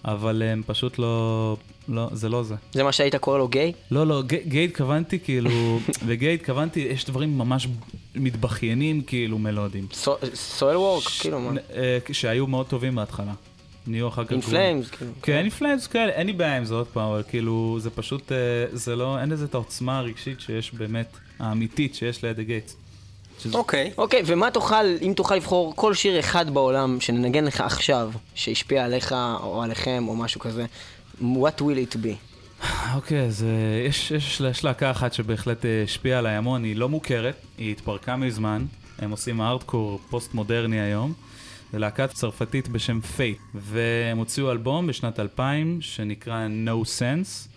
אבל הם פשוט לא, לא, זה לא זה. זה מה שהיית קורא לו גיי? לא, לא, גיי התכוונתי כאילו, בגיי התכוונתי, יש דברים ממש מתבכיינים כאילו מלודיים. סואל וורק? כאילו מה? אה, שהיו מאוד טובים בהתחלה. נהיו אחר כך... Flames, כאילו. כן, Flames כאלה, אין לי בעיה עם זה עוד פעם, אבל כאילו, זה פשוט, אה, זה לא, אין לזה את העוצמה הרגשית שיש באמת, האמיתית שיש ליד הגייטס. אוקיי. אוקיי, ומה תוכל, אם תוכל לבחור כל שיר אחד בעולם שננגן לך עכשיו, שהשפיע עליך או עליכם או משהו כזה, what will it be? אוקיי, אז אה, יש, יש, יש להקה אחת שבהחלט אה, השפיעה עליי המון, היא לא מוכרת, היא התפרקה מזמן, הם עושים hardcore post מודרני היום. זה להקה צרפתית בשם Fate, והם הוציאו אלבום בשנת 2000 שנקרא No Sense,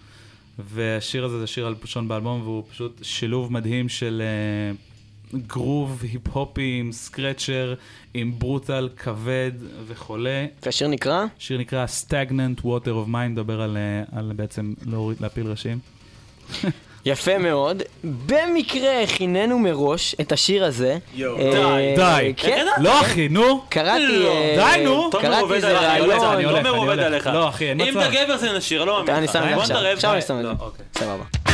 והשיר הזה זה השיר הראשון באלבום והוא פשוט שילוב מדהים של uh, גרוב היפ-הופי עם scratcher, עם ברוטל כבד וחולה. והשיר נקרא? שיר נקרא Stagnant Water of Mind, מדבר על, אה, על בעצם להוריד, להפיל ראשים. יפה מאוד. במקרה הכיננו מראש את השיר הזה. יואו, אה, די. כן, לא אחי, נו. קראתי... אה, די, נו. קראתי איזה רעיון. אני הולך, תומר אני עובד הולך. עליך. לא, אחי, אין אם מצב. אתה גבר זה נשיר, לא מאמין אני. שם את זה עכשיו. עכשיו אני שם את לא, זה. אוקיי. סבבה.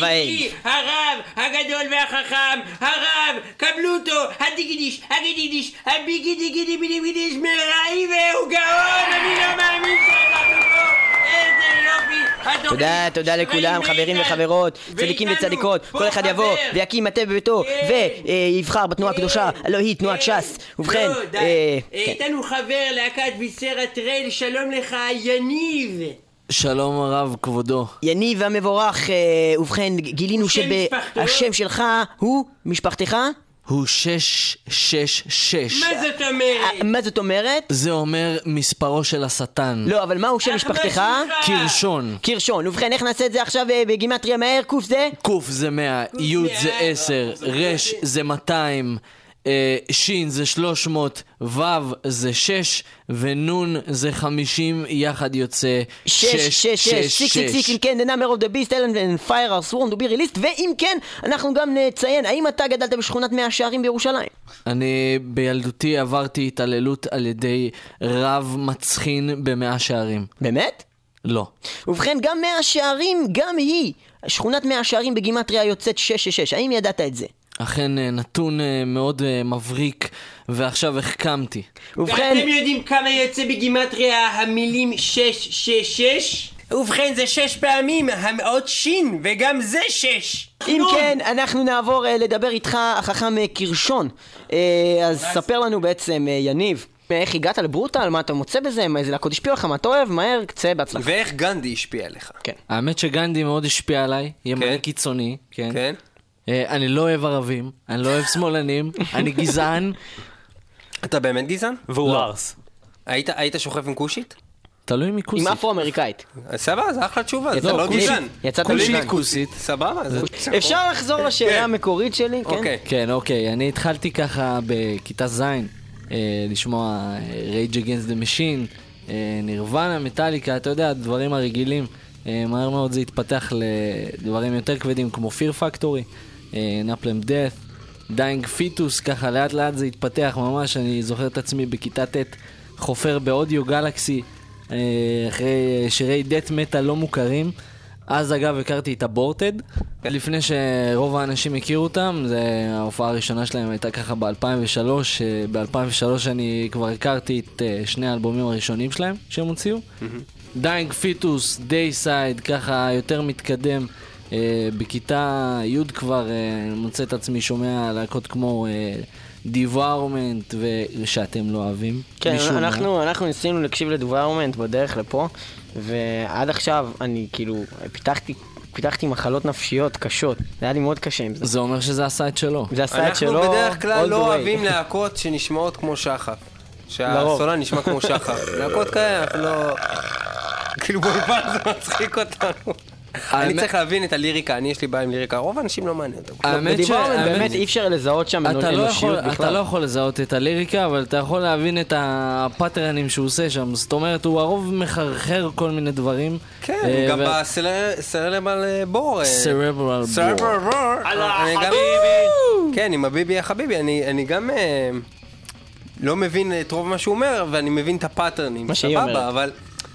ביתי, הרב הגדול והחכם, הרב קבלו אותו, הדיגידיש, הגידידיש, הביגידיגידי בידיגידיש מרעי והוא גאון, אני לא מאמין שאנחנו פה, איזה יופי. התוכנית תודה, תודה לכולם, חברים. וחברות, צדיקים וצדיקות, כל אחד יבוא. ויקים מטה בביתו כן. ויבחר בתנועה כן. הקדושה, הלא היא תנועת כן. ש"ס. ובכן, לא. אה, כן. איתנו חבר להקת ויסרה טרייל, שלום לך, יניב. שלום הרב, כבודו. יניב המבורך, אה, ובכן, גילינו? שהשם שלך הוא משפחתך? הוא 666. מה זאת אומרת? אה, מה זאת אומרת? זה אומר מספרו של השטן. לא, אבל מהו שם אך, משפחתך? קירשון. קירשון. ובכן, איך נעשה את זה עכשיו אה, בגימטריה מהר? קוף זה? ק' זה 100, י' זה 10, ר' זה 200, אה, ש' זה 300, ו' זה 6, ונ' זה 50, יחד יוצא 6, שש, שש, שש, סיקס, סיקס, סיקס, אם כן, the number of the beast, and fire are sworn to be released, ואם כן, אנחנו גם נציין, האם אתה גדלת בשכונת מאה שערים בירושלים? אני בילדותי עברתי התעללות על ידי רב מצחין במאה שערים. באמת? לא. ובכן, גם מאה שערים, גם היא, שכונת מאה שערים בגימטריה יוצאת 666, האם ידעת את זה? אכן אה, נתון אה, מאוד אה, מבריק, ועכשיו החכמתי. ובכן, ואתם יודעים כמה יוצא בגימטריה המילים 666? ובכן זה שש פעמים, האות שין, וגם זה שש. אם כן, אנחנו נעבור לדבר איתך, החכם קירשון. אה, אז ספר לנו בעצם, יניב, איך הגעת לברוטל? מה אתה מוצא בזה? מה, איזה להקות השפיעו לך? מה אתה אוהב? מהר, צא בהצלחה. ואיך גנדי השפיע עליך? כן. האמת שגנדי מאוד השפיע עליי, ימני כן. קיצוני, כן. כן? אה, אני לא אוהב ערבים, אני לא אוהב שמאלנים, אני גזען. אתה באמת גזען? והוא לא. ארס. היית היית שוכב עם כושית? תלוי מי עם כוסית. אפרו-אמריקאית. סבבה, זה אחלה תשובה, זה לא. גזען. יצאת כושית. כוסית. סבבה, זה... אפשר לחזור לשאלה כן. המקורית שלי? כן? אוקיי. כן, אוקיי, אני התחלתי ככה בכיתה ז', אה, לשמוע אה, Rage Against the Machine, אה, נירוונה, מטאליקה, אתה יודע, הדברים הרגילים. אה, מהר מאוד זה התפתח לדברים יותר כבדים כמו Fear Factory, אה, Naplem Death, Dying Fetus, ככה לאט לאט זה התפתח ממש, אני זוכר את עצמי בכיתה ט' חופר באודיו גלקסי, אה, אחרי אה, שירי דט מטאל לא מוכרים. אז אגב הכרתי את הבורטד, לפני שרוב האנשים הכירו אותם, זה ההופעה הראשונה שלהם הייתה ככה ב-2003, ב-2003 אני כבר הכרתי את אה, שני האלבומים הראשונים שלהם שהם הוציאו. Dying Fetus, Deicide, ככה יותר מתקדם. אה, בכיתה י' כבר אה, מוצא את עצמי שומע להקות כמו Devourment, ושאתם לא אוהבים. כן. אנחנו, אנחנו ניסינו להקשיב ל Devourment בדרך לפה, ועד עכשיו אני כאילו פיתחתי, פיתחתי מחלות נפשיות קשות. זה היה לי מאוד קשה עם זה. זה אומר שזה עשה את שלו. זה עשה את שלו אנחנו בדרך כלל לא way. אוהבים להקות שנשמעות כמו שחף. שהסולן נשמע כמו שחף. להקות כאלה, אנחנו לא... כאילו באולפן זה מצחיק אותנו. אני צריך להבין את הליריקה, אני יש לי בעיה עם ליריקה, רוב האנשים לא מעניין אותם. האמת ש... ב Devourment האמת- באמת אי אפשר לזהות שם אתה לא, אנושיות אתה בכלל. לא יכול לזהות את הליריקה, אבל אתה יכול להבין את הפאטרנים שהוא עושה שם. זאת אומרת, הוא הרוב מחרחר כל מיני דברים. כן, אה, גם ב Cerebral Bore. אה, Cerebral Bore. Cerebral Bore. אללה, אני גם- חביבי. כן, עם הביבי החביבי, אני אני גם אה, לא מבין את רוב מה שהוא אומר, ואני מבין את הפאטרנים. מה שהיא אומרת. סבבה, אבל...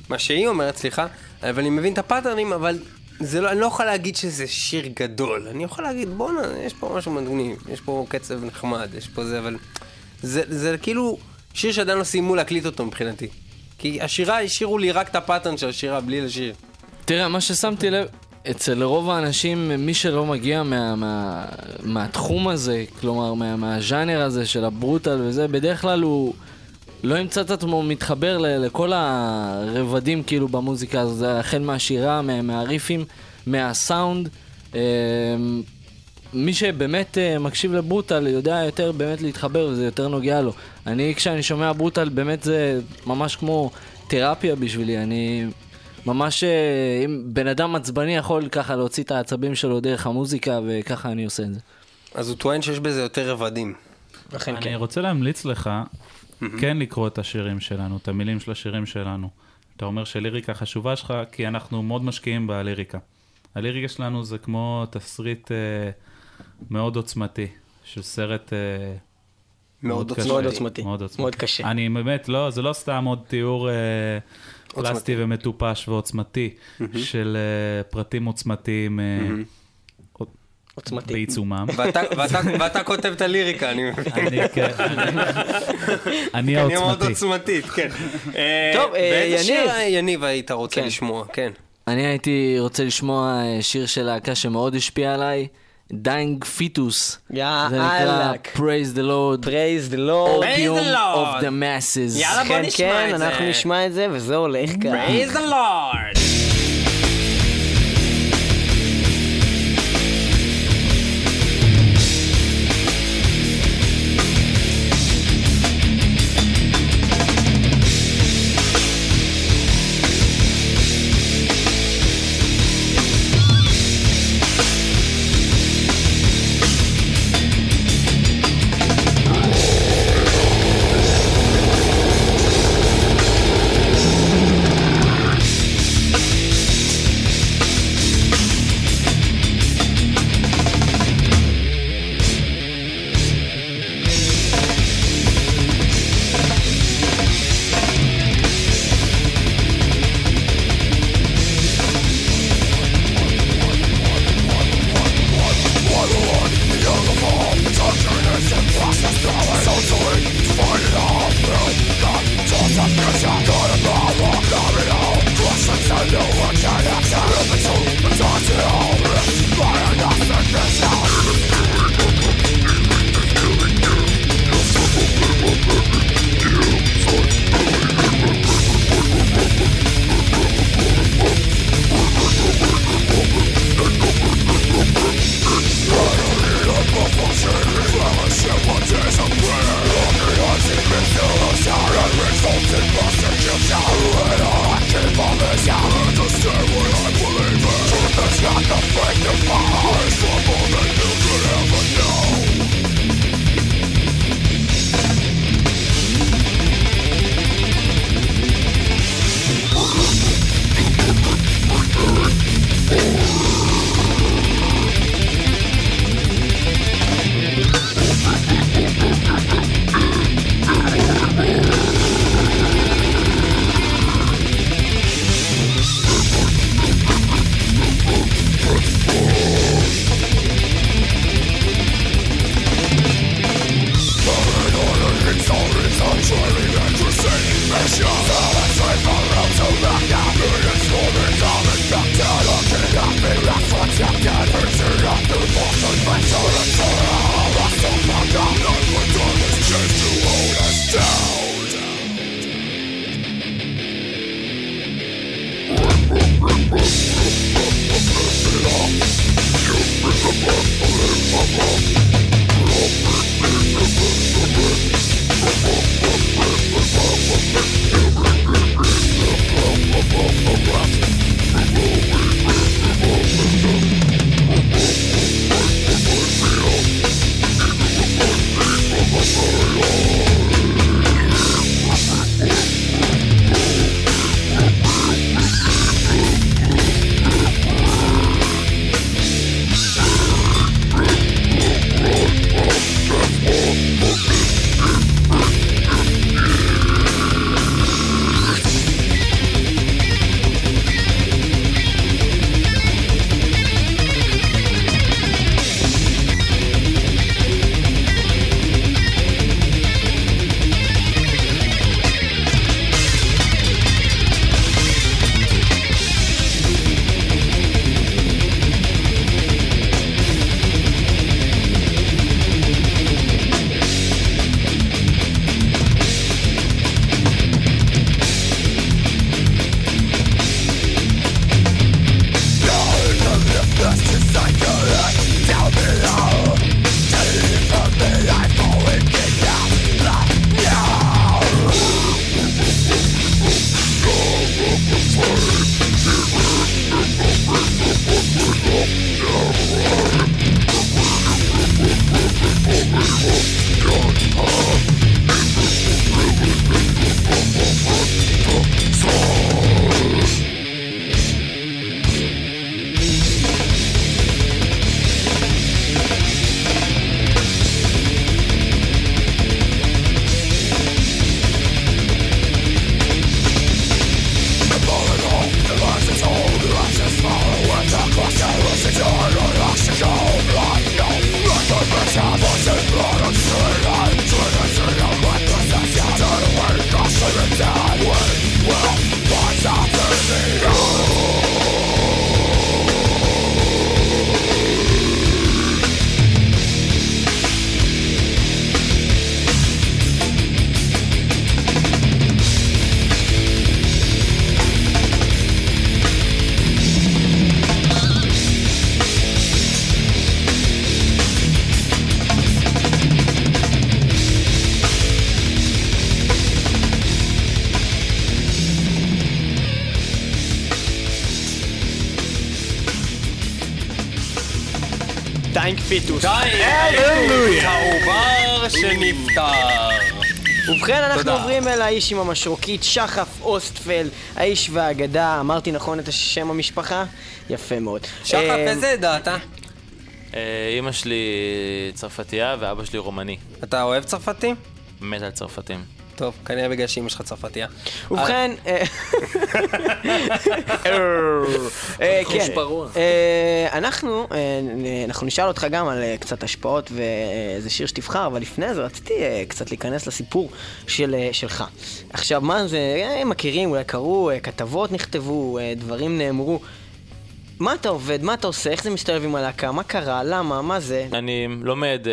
מה שהיא אומרת, סליחה. אבל אני מבין את הפאטרנים, אבל זה לא, אני לא יכול להגיד שזה שיר גדול. אני יכול להגיד, בואנה, יש פה משהו מגניב, יש פה קצב נחמד, יש פה זה, אבל... זה, זה כאילו שיר שעדיין לא סיימו להקליט אותו מבחינתי. כי השירה, השאירו לי רק את ה pattern של השירה, בלי לשיר. תראה, מה ששמתי לב, אצל רוב האנשים, מי שלא מגיע מה, מה, מהתחום הזה, כלומר מה, מהז'אנר הזה של הברוטל וזה, בדרך כלל הוא לא ימצא את עצמו מתחבר ל, לכל הרבדים כאילו במוזיקה הזאת, החל מהשירה, מה, מהריפים, מהסאונד. אמ, מי שבאמת אה, מקשיב לברוטל יודע יותר באמת להתחבר וזה יותר נוגע לו. אני כשאני שומע ברוטל באמת זה ממש כמו תרפיה בשבילי, אני ממש, אה, אם בן אדם עצבני יכול ככה להוציא את העצבים שלו דרך המוזיקה וככה אני עושה את זה. אז הוא טוען שיש בזה יותר רבדים. לכן אני כן. רוצה להמליץ לך כן לקרוא את השירים שלנו, את המילים של השירים שלנו. אתה אומר שליריקה חשובה שלך, כי אנחנו מאוד משקיעים בליריקה. הליריקה שלנו זה כמו תסריט אה, מאוד עוצמתי, של סרט אה, מאוד קשה. עוצמתי. מאוד עוצמתי. מאוד עוצמתי. מאוד קשה. אני באמת, לא, זה לא סתם עוד תיאור אה, פלסטי ומטופש ועוצמתי של אה, פרטים עוצמתיים אה, עוצמתי. בעיצומם. ואתה, כותב את הליריקה, אני מבין. אני, כן, אני מאוד העוצמתי. עוצמתית, כן. טוב, אה, ואיזה שיר יניב. יניב היית רוצה כן. לשמוע? כן. אני הייתי רוצה לשמוע אה, שיר של להקה שמאוד השפיע עליי, Dying Fetus. יא זה נקרא אללה. Praise the Lord, Praise the Lord. Lord. of the Masses. יאללה, בוא כן, נשמע כן, את זה. אנחנו נשמע את זה, וזה הולך ככה. Praise the Lord! Dying Fetus. העובר שנפטר. ובכן, אנחנו תודה. עוברים אל האיש עם המשרוקית, שחף אוסטפלד, האיש והאגדה. אמרתי נכון את השם המשפחה? יפה מאוד. שחף, אה, איזה עדה אתה? אה, אימא שלי צרפתייה ואבא שלי רומני. אתה אוהב צרפתי? מת על צרפתים. טוב, כנראה בגלל שאימא שלך צרפתייה. ובכן, אה, אה, כן, פרוע. אה, אנחנו אה, אנחנו נשאל אותך גם על אה, קצת השפעות ואיזה שיר שתבחר, אבל לפני זה רציתי אה, קצת להיכנס לסיפור של, אה, שלך. עכשיו, מה זה, אה, מכירים, אולי קראו, אה, כתבות נכתבו, אה, דברים נאמרו. מה אתה עובד, מה אתה עושה, איך זה מסתובב עם הלהקה, מה קרה, למה, מה זה? אני לומד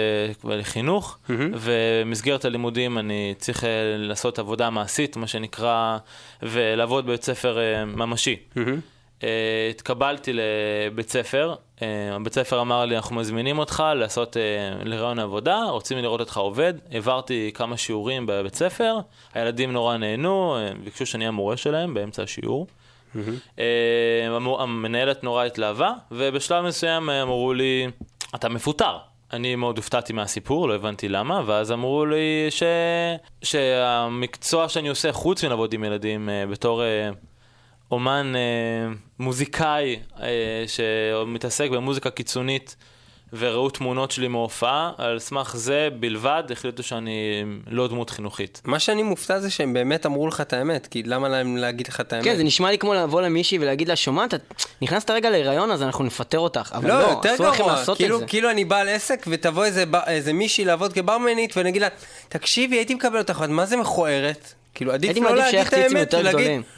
uh, חינוך, ובמסגרת הלימודים אני צריך uh, לעשות עבודה מעשית, מה שנקרא, ולעבוד בבית ספר uh, ממשי. Uh, התקבלתי לבית ספר, uh, הבית ספר אמר לי, אנחנו מזמינים אותך לעשות uh, לרעיון עבודה, רוצים לראות אותך עובד. העברתי כמה שיעורים בבית ספר, הילדים נורא נהנו, ביקשו שאני המורה שלהם באמצע השיעור. המור- המנהלת נורא התלהבה, ובשלב מסוים אה, אמרו לי, אתה מפוטר. אני מאוד הופתעתי מהסיפור, לא הבנתי למה, ואז אמרו לי ש... שהמקצוע שאני עושה חוץ מלעבוד עם ילדים אה, בתור אומן מוזיקאי שמתעסק במוזיקה קיצונית וראו תמונות שלי מהופעה, על סמך זה בלבד החליטו שאני לא דמות חינוכית. מה שאני מופתע זה שהם באמת אמרו לך את האמת, כי למה להם להגיד לך את האמת? כן, זה נשמע לי כמו לבוא למישהי ולהגיד לה, שומעת, את נכנסת רגע להיריון אז אנחנו נפטר אותך. אבל לא, לא, יותר אסור לכם גרוע, לעשות כאילו, את זה. כאילו אני בעל עסק ותבוא איזה, איזה מישהי לעבוד כברמנית ואני אגיד לה, תקשיבי, הייתי מקבל אותך, מה זה מכוערת? כאילו, עדיף לא להגיד את האמת, יותר ולהגיד, גדולים. "ב-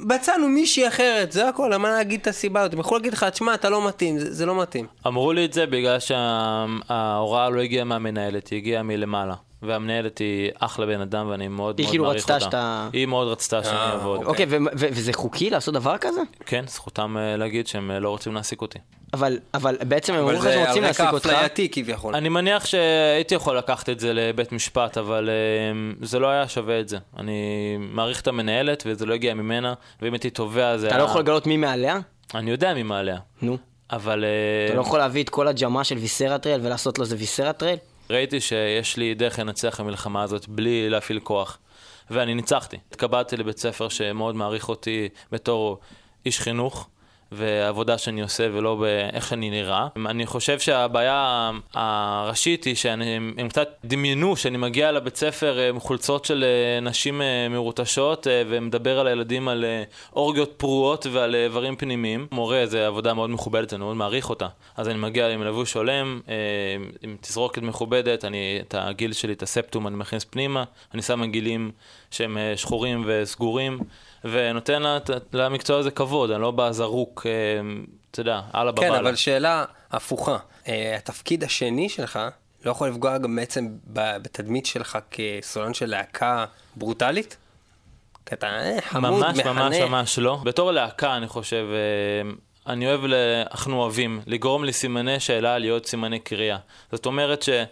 מצאנו מישהי אחרת, זה הכל, למה להגיד את הסיבה הזאת? הם יכולו להגיד לך, תשמע, אתה לא מתאים, זה זה לא מתאים. אמרו לי את זה בגלל שההוראה לא הגיעה מהמנהלת, היא הגיעה מלמעלה. והמנהלת היא אחלה בן אדם ואני מאוד היא מאוד כאילו מעריך רצתה אותה. שאתה- היא מאוד רצתה שאני אה, אעבוד. אוקיי, ו- וזה חוקי לעשות דבר כזה? כן, זכותם אה, להגיד שהם אה, לא רוצים להעסיק אותי. אבל, אבל בעצם הם אבל אומרים לך זה שהם רוצים להעסיק אותך. אפלייתי כביכול. אני מניח שהייתי יכול לקחת את זה לבית משפט, אבל זה לא היה שווה את זה. אני מעריך את המנהלת וזה לא הגיע ממנה, ואם הייתי תובע זה אתה היה... לא יכול לגלות מי מעליה? אני יודע מי מעליה. נו. אבל אתה לא יכול להביא את כל הג'מה של ויסרטרל ולעשות לו איזה ויסרטרל? ראיתי שיש לי דרך לנצח במלחמה הזאת בלי להפעיל כוח, ואני ניצחתי. התקבלתי לבית ספר שמאוד מעריך אותי בתור איש חינוך. והעבודה שאני עושה ולא באיך שאני נראה. אני חושב שהבעיה הראשית היא שהם הם קצת דמיינו שאני מגיע לבית ספר אה, עם חולצות של אה, נשים אה, מרוטשות ומדבר על הילדים על אורגיות פרועות ועל איברים פנימיים. מורה זה עבודה מאוד מכובדת, אני מאוד מעריך אותה. אז אני מגיע עם לבוש הולם, עם תזרוקת מכובדת, אני את הגיל שלי, את הספטום, אני מכניס פנימה, אני שם גילים שהם שחורים וסגורים. ונותן לה- למקצוע הזה כבוד, אני לא בא זרוק, אה, אתה יודע, אללה בבאללה. כן, אבל שאלה הפוכה. אה, התפקיד השני שלך לא יכול לפגוע גם בעצם בתדמית שלך כסולן של להקה ברוטלית? כי אתה חמוד, ממש מחנך. ממש ממש לא. בתור להקה, אני חושב, אה, אני אוהב, אנחנו אוהבים, לגרום לסימני שאלה להיות סימני קריאה. זאת אומרת שאם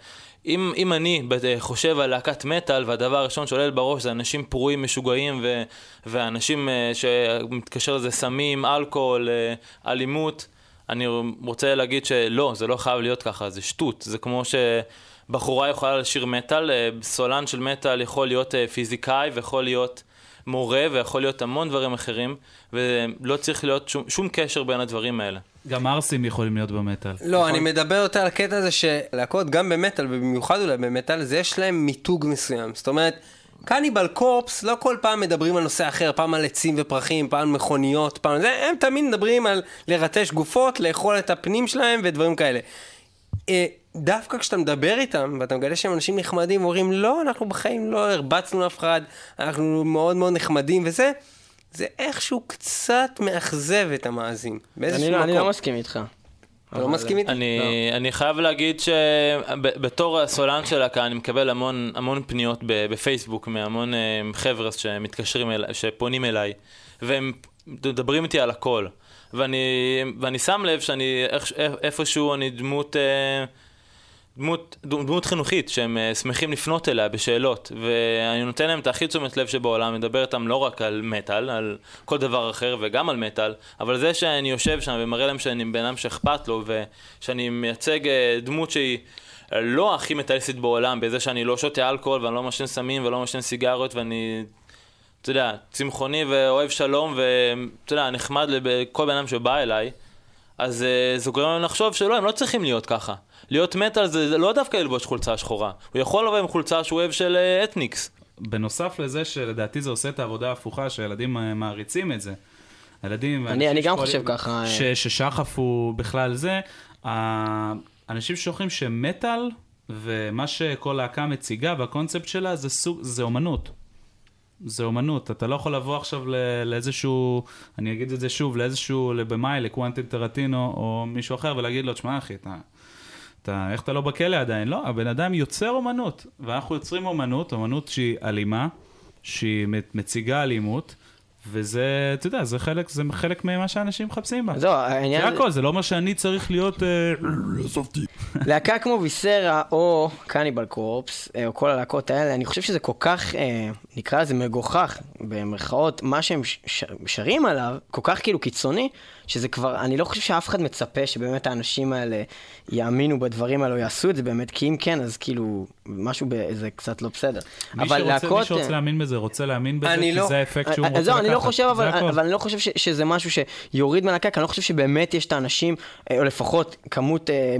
אם אני ב- חושב על להקת מטאל, והדבר הראשון שעולה בראש זה אנשים פרועים, משוגעים, ו- ואנשים אה, שמתקשר לזה סמים, אלכוהול, אה, אלימות, אני רוצה להגיד שלא, זה לא חייב להיות ככה, זה שטות. זה כמו שבחורה יכולה לשיר מטאל, אה, סולן של מטאל יכול להיות אה, פיזיקאי ויכול להיות מורה ויכול להיות המון דברים אחרים, ולא צריך להיות שום, שום קשר בין הדברים האלה. גם ערסים יכולים להיות במטאל. לא, אני מדבר יותר על הקטע הזה שלהקות, גם במטאל, ובמיוחד אולי במטאל, זה יש להם מיתוג מסוים. זאת אומרת, קניבל קורפס, לא כל פעם מדברים על נושא אחר, פעם על עצים ופרחים, פעם מכוניות, פעם זה, הם תמיד מדברים על לרטש גופות, לאכול את הפנים שלהם ודברים כאלה. אה, דווקא כשאתה מדבר איתם, ואתה מגלה שהם אנשים נחמדים, ואומרים, לא, אנחנו בחיים לא הרבצנו אף אחד, אנחנו מאוד מאוד נחמדים וזה, זה איכשהו קצת מאכזב את המאזין. באיזשהו אני לא- מקום. אני לא מסכים איתך. אתה לא מסכים איתי? אני, אני חייב להגיד שבתור הסולן של להקה אני מקבל המון, המון פניות בפייסבוק מהמון אה, חבר'ה שמתקשרים אליי, שפונים אליי, והם מדברים איתי על הכל. ואני, ואני שם לב שאני איך, איפשהו אני דמות, אה, דמות, דמות חינוכית, שהם אה, שמחים לפנות אליה בשאלות, ואני נותן להם את הכי תשומת לב שבעולם, מדבר איתם לא רק על מטאל, על כל דבר אחר וגם על מטאל, אבל זה שאני יושב שם ומראה להם שאני בן אדם שאכפת לו, ושאני מייצג אה, דמות שהיא... לא הכי מטאליסטית בעולם, בזה שאני לא שותה אלכוהול ואני לא מעשן סמים ולא מעשן סיגריות ואני, אתה יודע, צמחוני ואוהב שלום ואתה יודע, נחמד לכל בן אדם שבא אליי, אז אה, זה גורם לנו לחשוב שלא, הם לא צריכים להיות ככה. להיות מטאל זה, לא דווקא ללבוש חולצה שחורה, הוא יכול לבוא עם חולצה שהוא אוהב של אה, אתניקס. בנוסף לזה שלדעתי זה עושה את העבודה ההפוכה, שהילדים אה, מעריצים את זה. הילדים... אני- אני גם חושב ככה, אה. ש, ששחף הוא בכלל זה. האנשים שוכחים שמטאל ומה שכל להקה מציגה והקונספט שלה זה סוג, זה אומנות. זה אומנות, אתה לא יכול לבוא עכשיו לאיזשהו, אני אגיד את זה שוב, לאיזשהו, לבמאי, לקוונטין טרטינו או מישהו אחר ולהגיד לו, תשמע אחי, אתה, אתה, איך אתה לא בכלא עדיין? לא, הבן אדם יוצר אומנות, ואנחנו יוצרים אומנות, אומנות שהיא אלימה, שהיא מציגה אלימות, וזה, אתה יודע, זה חלק, זה חלק ממה שאנשים מחפשים בה. זהו, העניין... זה הכל, זה לא אומר שאני צריך להיות... אה, להקה כמו ויסרה או קניבל קורפס, אה, או כל הלהקות האלה, אני חושב שזה כל כך, אה, נקרא לזה מגוחך, במרכאות, מה שהם שרים עליו, כל כך כאילו קיצוני, שזה כבר, אני לא חושב שאף אחד מצפה שבאמת האנשים האלה יאמינו בדברים האלה או יעשו את זה באמת, כי אם כן, אז כאילו, משהו זה קצת לא בסדר. מי אבל שרוצה, מי להקות... שרוצה אה, להאמין בזה, רוצה להאמין בזה, אני כי לא- זה האפקט שהוא אז רוצה זהו, לקחת. אני לא חושב, אבל. אבל אני לא חושב ש, שזה משהו שיוריד מהלהקה, כי אני לא חושב שבאמת יש את האנשים, אה, או לפחות כמות אה,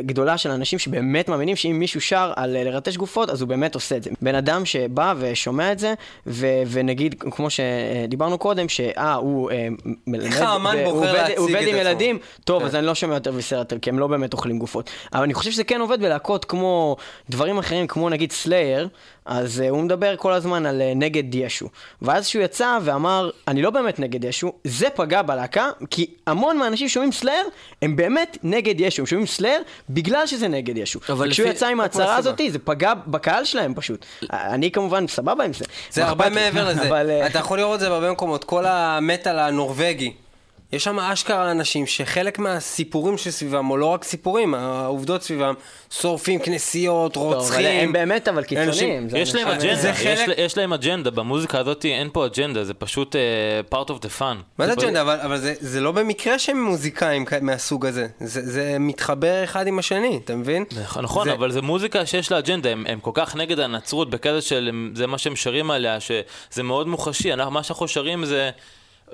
גדולה של אנשים שבאמת מאמינים שאם מישהו שר על אה, לרטש גופות, אז הוא באמת עושה את זה. בן אדם שבא ושומע את זה, ו, ונגיד, כמו שדיברנו קודם, שאה, הוא אה, מלמד, האמן בוחר להציג הוא עובד את עם עצמו? ילדים, טוב, כן. אז אני לא שומע יותר ויסרטר, כי הם לא באמת אוכלים גופות. אבל אני חושב שזה כן עובד בלהקות כמו דברים אחרים, כמו נגיד סלייר, אז אה, הוא מדבר כל הזמן על אה, נגד ישו. ואז שהוא יצא ואמר, אני לא באמת נגד ישו, זה פגע בלהקה, כי המון מהאנשים שומעים סלאר, הם באמת נגד ישו, הם שומעים סלאר בגלל שזה נגד ישו. אבל וכשהוא לפי- יצא עם ההצהרה. הזאת, זה פגע בקהל שלהם פשוט. אני כמובן סבבה עם זה. זה הרבה? מעבר לזה. אבל... אה, אתה יכול לראות את זה בהרבה מקומות. כל המטאל הנורבגי. יש שם אשכרה אנשים שחלק מהסיפורים שסביבם, או לא רק סיפורים, העובדות סביבם, שורפים כנסיות, טוב, אבל רוצחים. הם באמת אבל קיצוניים. יש להם אג'נדה, יש יש להם אג'נדה, במוזיקה הזאת אין פה אג'נדה, זה פשוט אה, part of the fun. מה זה אג'נדה? אבל, אבל זה, זה לא במקרה שהם מוזיקאים מהסוג הזה. זה, זה מתחבר אחד עם השני, אתה מבין? נכון, נכון, זה- אבל זה מוזיקה שיש לה אג'נדה, הם, הם כל כך נגד הנצרות בקטע של זה מה שהם שרים עליה, שזה מאוד מוחשי, אנחנו, מה שאנחנו שרים זה,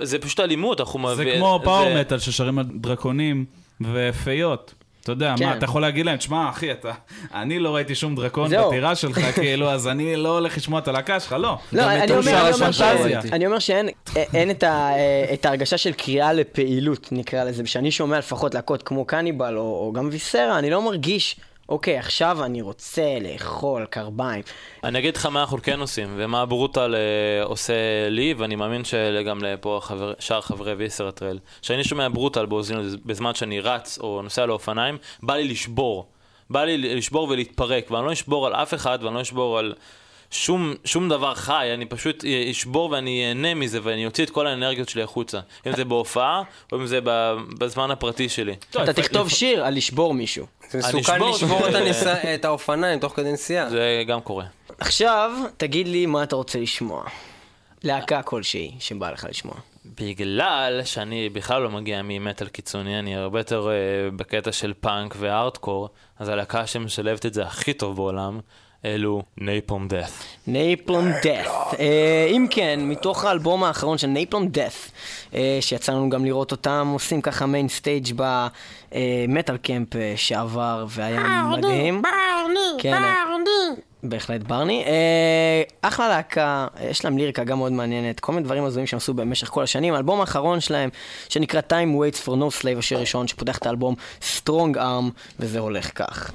זה פשוט אלימות, אנחנו זה מביא- כמו פאוור זה- מטאל ששרים על דרקונים ופיות. אתה יודע, כן. מה, אתה יכול להגיד להם, תשמע, אחי, אתה, אני לא ראיתי שום דרקון. בטירה שלך, כאילו, אז אני לא הולך לשמוע את הלהקה שלך, לא. לא, אני אומר, אני אומר. ש- אני אומר שאין אין את ה- את ההרגשה של קריאה לפעילות, נקרא לזה. כשאני שומע לפחות להקות כמו קניבל או או גם ויסרה, אני לא מרגיש, אוקיי, עכשיו אני רוצה לאכול קרביים. אני אגיד לך מה אנחנו כן עושים, ומה הברוטל אה, עושה לי, ואני מאמין שגם לפה החבר, שאר חברי ויסרטרל. כשאני שומע ברוטל באוזנינו בזמן שאני רץ או נוסע לאופניים, בא לי לשבור. בא לי לשבור ולהתפרק, ואני לא אשבור על אף אחד, ואני לא אשבור על שום, שום דבר חי, אני פשוט אשבור ואני אהנה מזה, ואני אוציא את כל האנרגיות שלי החוצה. אם זה בהופעה, או אם זה ב- בזמן הפרטי שלי. אתה תכתוב שיר על לשבור מישהו. זה מסוכן לשבור. את, האופניים תוך כדי נסיעה. זה גם קורה. עכשיו, תגיד לי מה אתה רוצה לשמוע. להקה כלשהי שבא לך לשמוע. בגלל שאני בכלל לא מגיע ממטאל קיצוני, אני הרבה יותר אה, בקטע של פאנק והארדקור, אז הלהקה שמשלבת את זה הכי טוב בעולם, אלו Napalm Death. Napalm Death. אם כן, מתוך האלבום האחרון של Napalm Death, שיצא לנו גם לראות אותם עושים ככה main stage ב Metalcamp אה, שעבר, והיה מדהים. כן, בהחלט ברני. אה, אחלה להקה, יש להם ליריקה גם מאוד מעניינת, כל מיני דברים הזויים שהם עשו במשך כל השנים. האלבום האחרון שלהם, שנקרא Time Waits for No Slave, השיר הראשון, שפותח את האלבום Strong Arm, וזה הולך כך.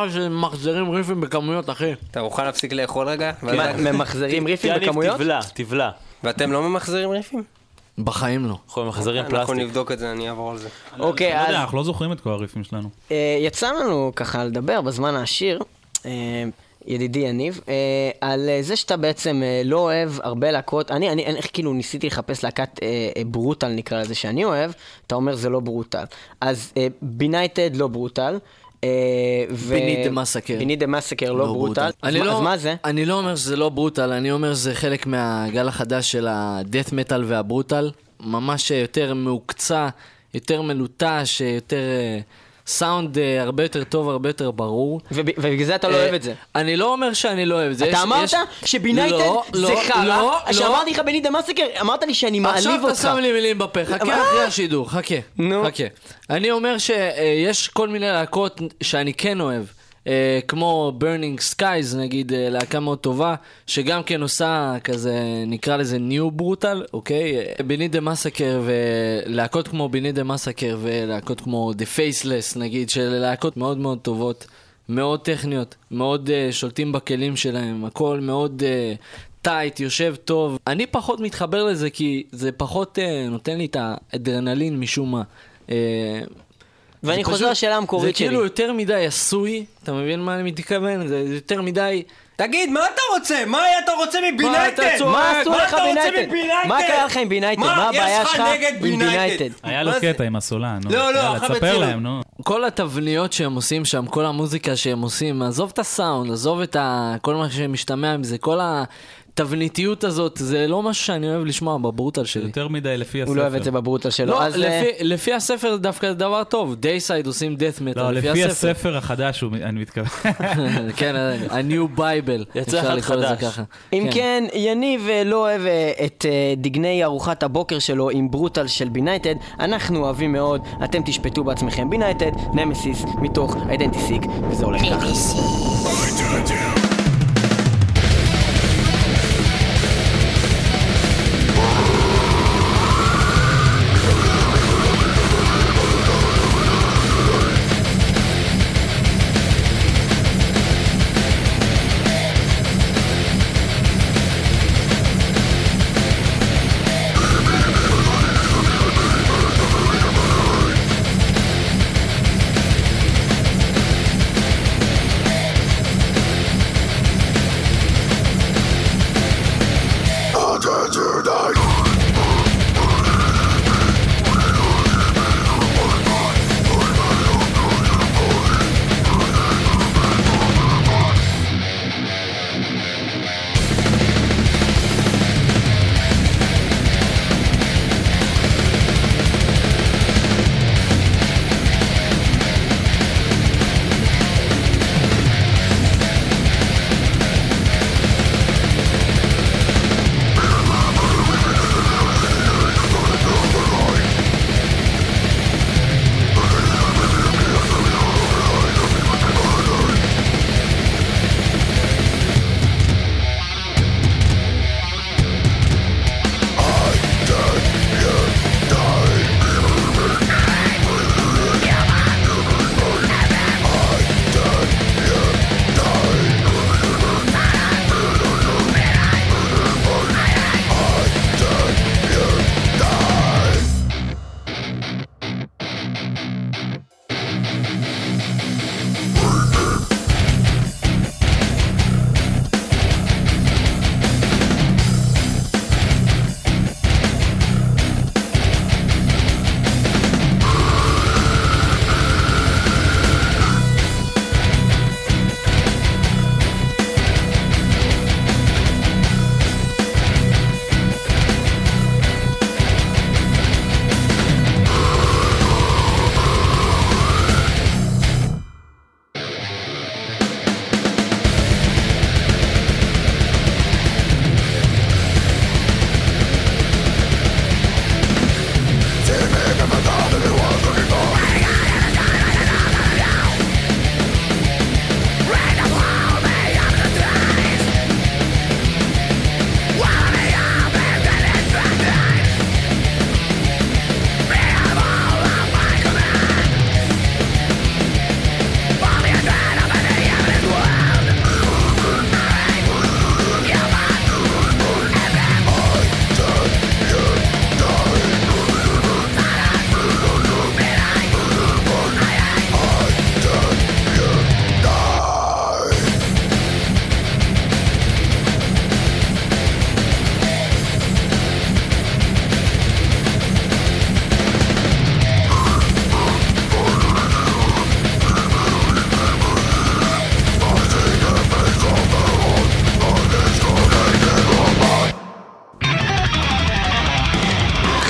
דע לך שמחזירים ריפים בכמויות, אחי. אתה מוכן להפסיק לאכול רגע? מה, ואז- ממחזרים ריפים בכמויות? תבלע, תבלע. ואתם לא ממחזרים ריפים? בחיים לא. אנחנו ממחזרים אנחנו פלסטיק. נבדוק את זה, אני אעבור על זה. אוקיי, לא אז אנחנו לא זוכרים את כל הריפים שלנו. אה, יצא לנו ככה לדבר בזמן העשיר, אה, ידידי יניב, אה, על זה שאתה בעצם לא אוהב הרבה להקות, אני, אני, אני כאילו ניסיתי לחפש להקת ברוטל נקרא לזה שאני אוהב, אתה אומר זה לא ברוטל. אז בינייטד לא ברוטל. אה, ו- Beneath the Massacre. Beneath the Massacre לא ברוטל. אז לא, מה זה? אני לא אומר שזה לא ברוטל, אני אומר שזה חלק מהגל החדש של הדאט מטאל והברוטל. ממש יותר מהוקצע, יותר מלוטש, יותר אה, סאונד אה, הרבה יותר טוב, הרבה יותר ברור. וב- ובגלל זה אתה לא אה, אוהב את זה. אני לא אומר שאני לא אוהב את זה. אתה יש- אמרת יש- שבינייטד לא, זה לא, חרא, לא, כשאמרתי לך בניד המאסקר, אמרת לי שאני מעליב עכשיו אותך. אתה שם לי מילים בפה, מה? חכה אחרי השידור, חכה, נו. חכה. אני אומר שיש כל מיני להקות שאני כן אוהב. אה, כמו Burning Skies, נגיד, אה, להקה מאוד טובה, שגם כן עושה כזה, נקרא לזה New Brutal, אוקיי? ביניד דה מסקר ולהקות כמו ביניד דה מסקר ולהקות כמו The Faceless, נגיד, של להקות מאוד מאוד טובות, מאוד טכניות, מאוד אה, שולטים בכלים שלהם, הכל מאוד אה, tight, יושב טוב. אני פחות מתחבר לזה כי זה פחות אה, נותן לי את האדרנלין משום מה. אה, ואני זה חוזר לשאלה המקורית זה שלי. כאילו יותר מדי עשוי, אתה מבין מה אני מתכוון? זה יותר מדי... תגיד, מה אתה רוצה? מה אתה רוצה מה מ Benighted? מה עשו מה לך Benighted? מ Benighted? מה קרה לך עם Benighted? מה מה הבעיה שלך עם Benighted? היה לו מה זה? קטע עם הסולן, נו. לא, לא, תספר. להם, נו. כל התבניות שהם עושים שם, כל המוזיקה שהם עושים, עזוב את הסאונד, עזוב את ה... כל מה שמשתמע מזה, כל התבניתיות הזאת, זה לא משהו שאני אוהב לשמוע ב brutal שלי. יותר מדי לפי הספר. הוא לא אוהב את זה ב brutal שלו. לא, אז אה, לפי, לפי הספר זה דווקא דבר טוב, Deicide עושים death metal, לא, לפי לפי הספר. הספר החדש, הוא- אני מתכוון. כן, ה-new bible, יצא אחד חדש. ככה. אם כן, יניב אה, לא אוהב אה, את אה, דגני ארוחת הבוקר שלו עם brutal של Benighted, אנחנו אוהבים מאוד, אתם תשפטו בעצמכם. Benighted, Nemesis, מתוך Identisick, וזה הולך ככה.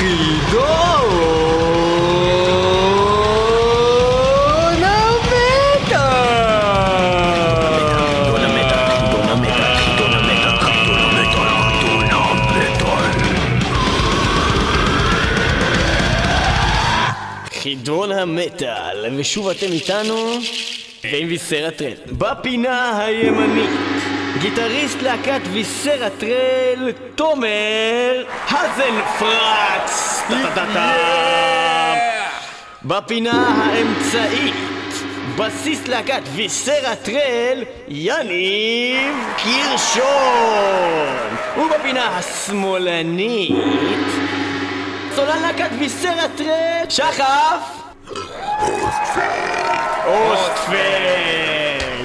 חידון המטה! חידון המטאל, ושוב אתם איתנו ועם ויסר הטרנד. בפינה הימנית גיטריסט להקת ויסרטרל, תומר האזנפרץ. בפינה האמצעית, בסיס להקת ויסרטרל, יניב קירשון. ובפינה השמאלנית, סולן להקת ויסרטרל, שחף! אוסטפלד,